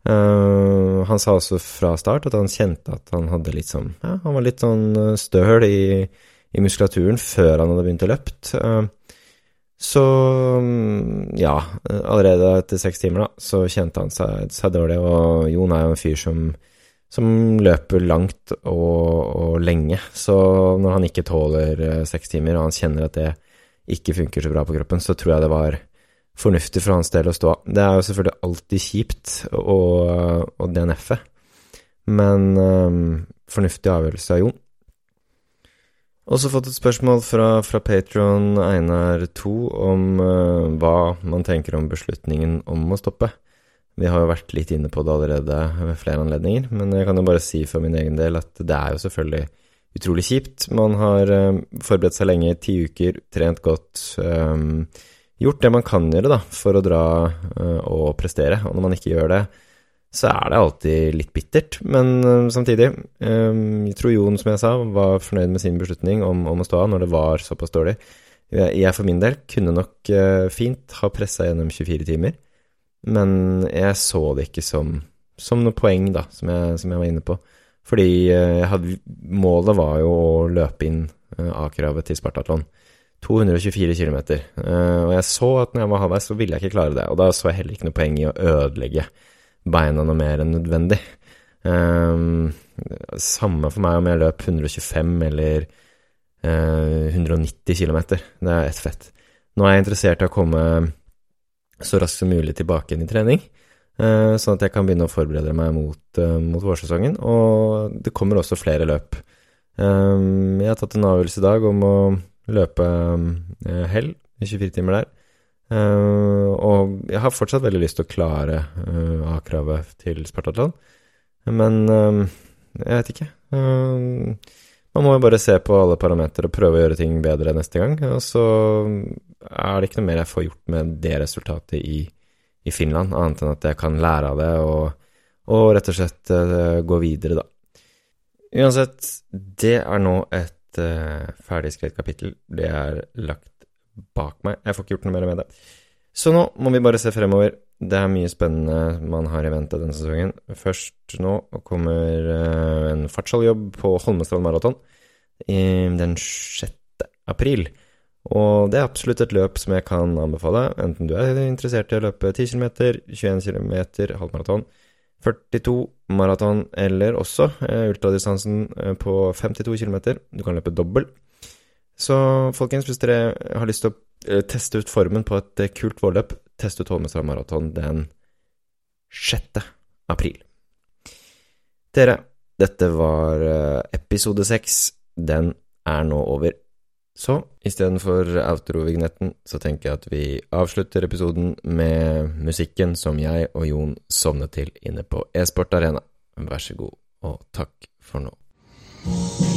Han sa også fra start at han kjente at han hadde litt sånn Ja, han var litt sånn støl i, i muskulaturen før han hadde begynt å løpt. Eh, så mm, ja, allerede etter seks timer da, så kjente han seg, seg dårlig, og Jon er jo en fyr som som løper langt og, og lenge. Så når han ikke tåler eh, seks timer, og han kjenner at det ikke funker så bra på kroppen, så tror jeg det var fornuftig for hans del å stå av. Det er jo selvfølgelig alltid kjipt å DNF-e, men um, fornuftig avgjørelse av Jon. Også fått et spørsmål fra, fra Patron Einar 2 om uh, hva man tenker om beslutningen om å stoppe. Vi har jo vært litt inne på det allerede ved flere anledninger, men jeg kan jo bare si for min egen del at det er jo selvfølgelig utrolig kjipt. Man har uh, forberedt seg lenge, ti uker, trent godt, um, gjort det man kan gjøre da, for å dra uh, og prestere, og når man ikke gjør det, så er det alltid litt bittert. Men uh, samtidig, um, jeg tror Jon, som jeg sa, var fornøyd med sin beslutning om, om å stå av når det var såpass dårlig. Jeg for min del kunne nok uh, fint ha pressa gjennom 24 timer, men jeg så det ikke som, som noe poeng, da, som jeg, som jeg, var inne på. Fordi hadde, målet var jo å løpe inn A-kravet til Spartatlon. 224 km. og jeg så at når jeg var halvveis, så ville jeg ikke klare det. Og da så jeg heller ikke noe poeng i å ødelegge beina noe mer enn nødvendig. samme for meg om jeg løp 125 eller 190 km. Det er ett fett. Nå er jeg interessert i å komme så raskt som mulig tilbake inn i trening, uh, sånn at jeg kan begynne å forberede meg mot, uh, mot vårsesongen. Og det kommer også flere løp. Um, jeg har tatt en avgjørelse i dag om å løpe um, hell i 24 timer der. Og jeg har fortsatt veldig lyst til å klare A-kravet til Spartatland, men jeg vet ikke. Uh, man må jo bare se på alle parametere og prøve å gjøre ting bedre neste gang. Og så er det ikke noe mer jeg får gjort med det resultatet i, i Finland, annet enn at jeg kan lære av det og, og rett og slett uh, gå videre, da. Uansett, det er nå et uh, ferdigskrevet kapittel. Det er lagt bak meg. Jeg får ikke gjort noe mer med det. Så nå må vi bare se fremover. Det er mye spennende man har i vente denne sesongen. Først nå kommer uh, en fartsalljobb på Holmestrand Maraton den 6. april. Og det er absolutt et løp som jeg kan anbefale, enten du er interessert i å løpe 10 km, 21 km, halvmaraton, 42 maraton eller også eh, ultradistansen eh, på 52 km. Du kan løpe dobbel. Så folkens, hvis dere har lyst til å eh, teste ut formen på et eh, kult vårløp, test ut Holmestrand Maraton den 6. april. Dere, dette var eh, episode 6. Den er nå over. Så istedenfor outro-vignetten, så tenker jeg at vi avslutter episoden med musikken som jeg og Jon sovnet til inne på e-sport arena. Vær så god, og takk for nå.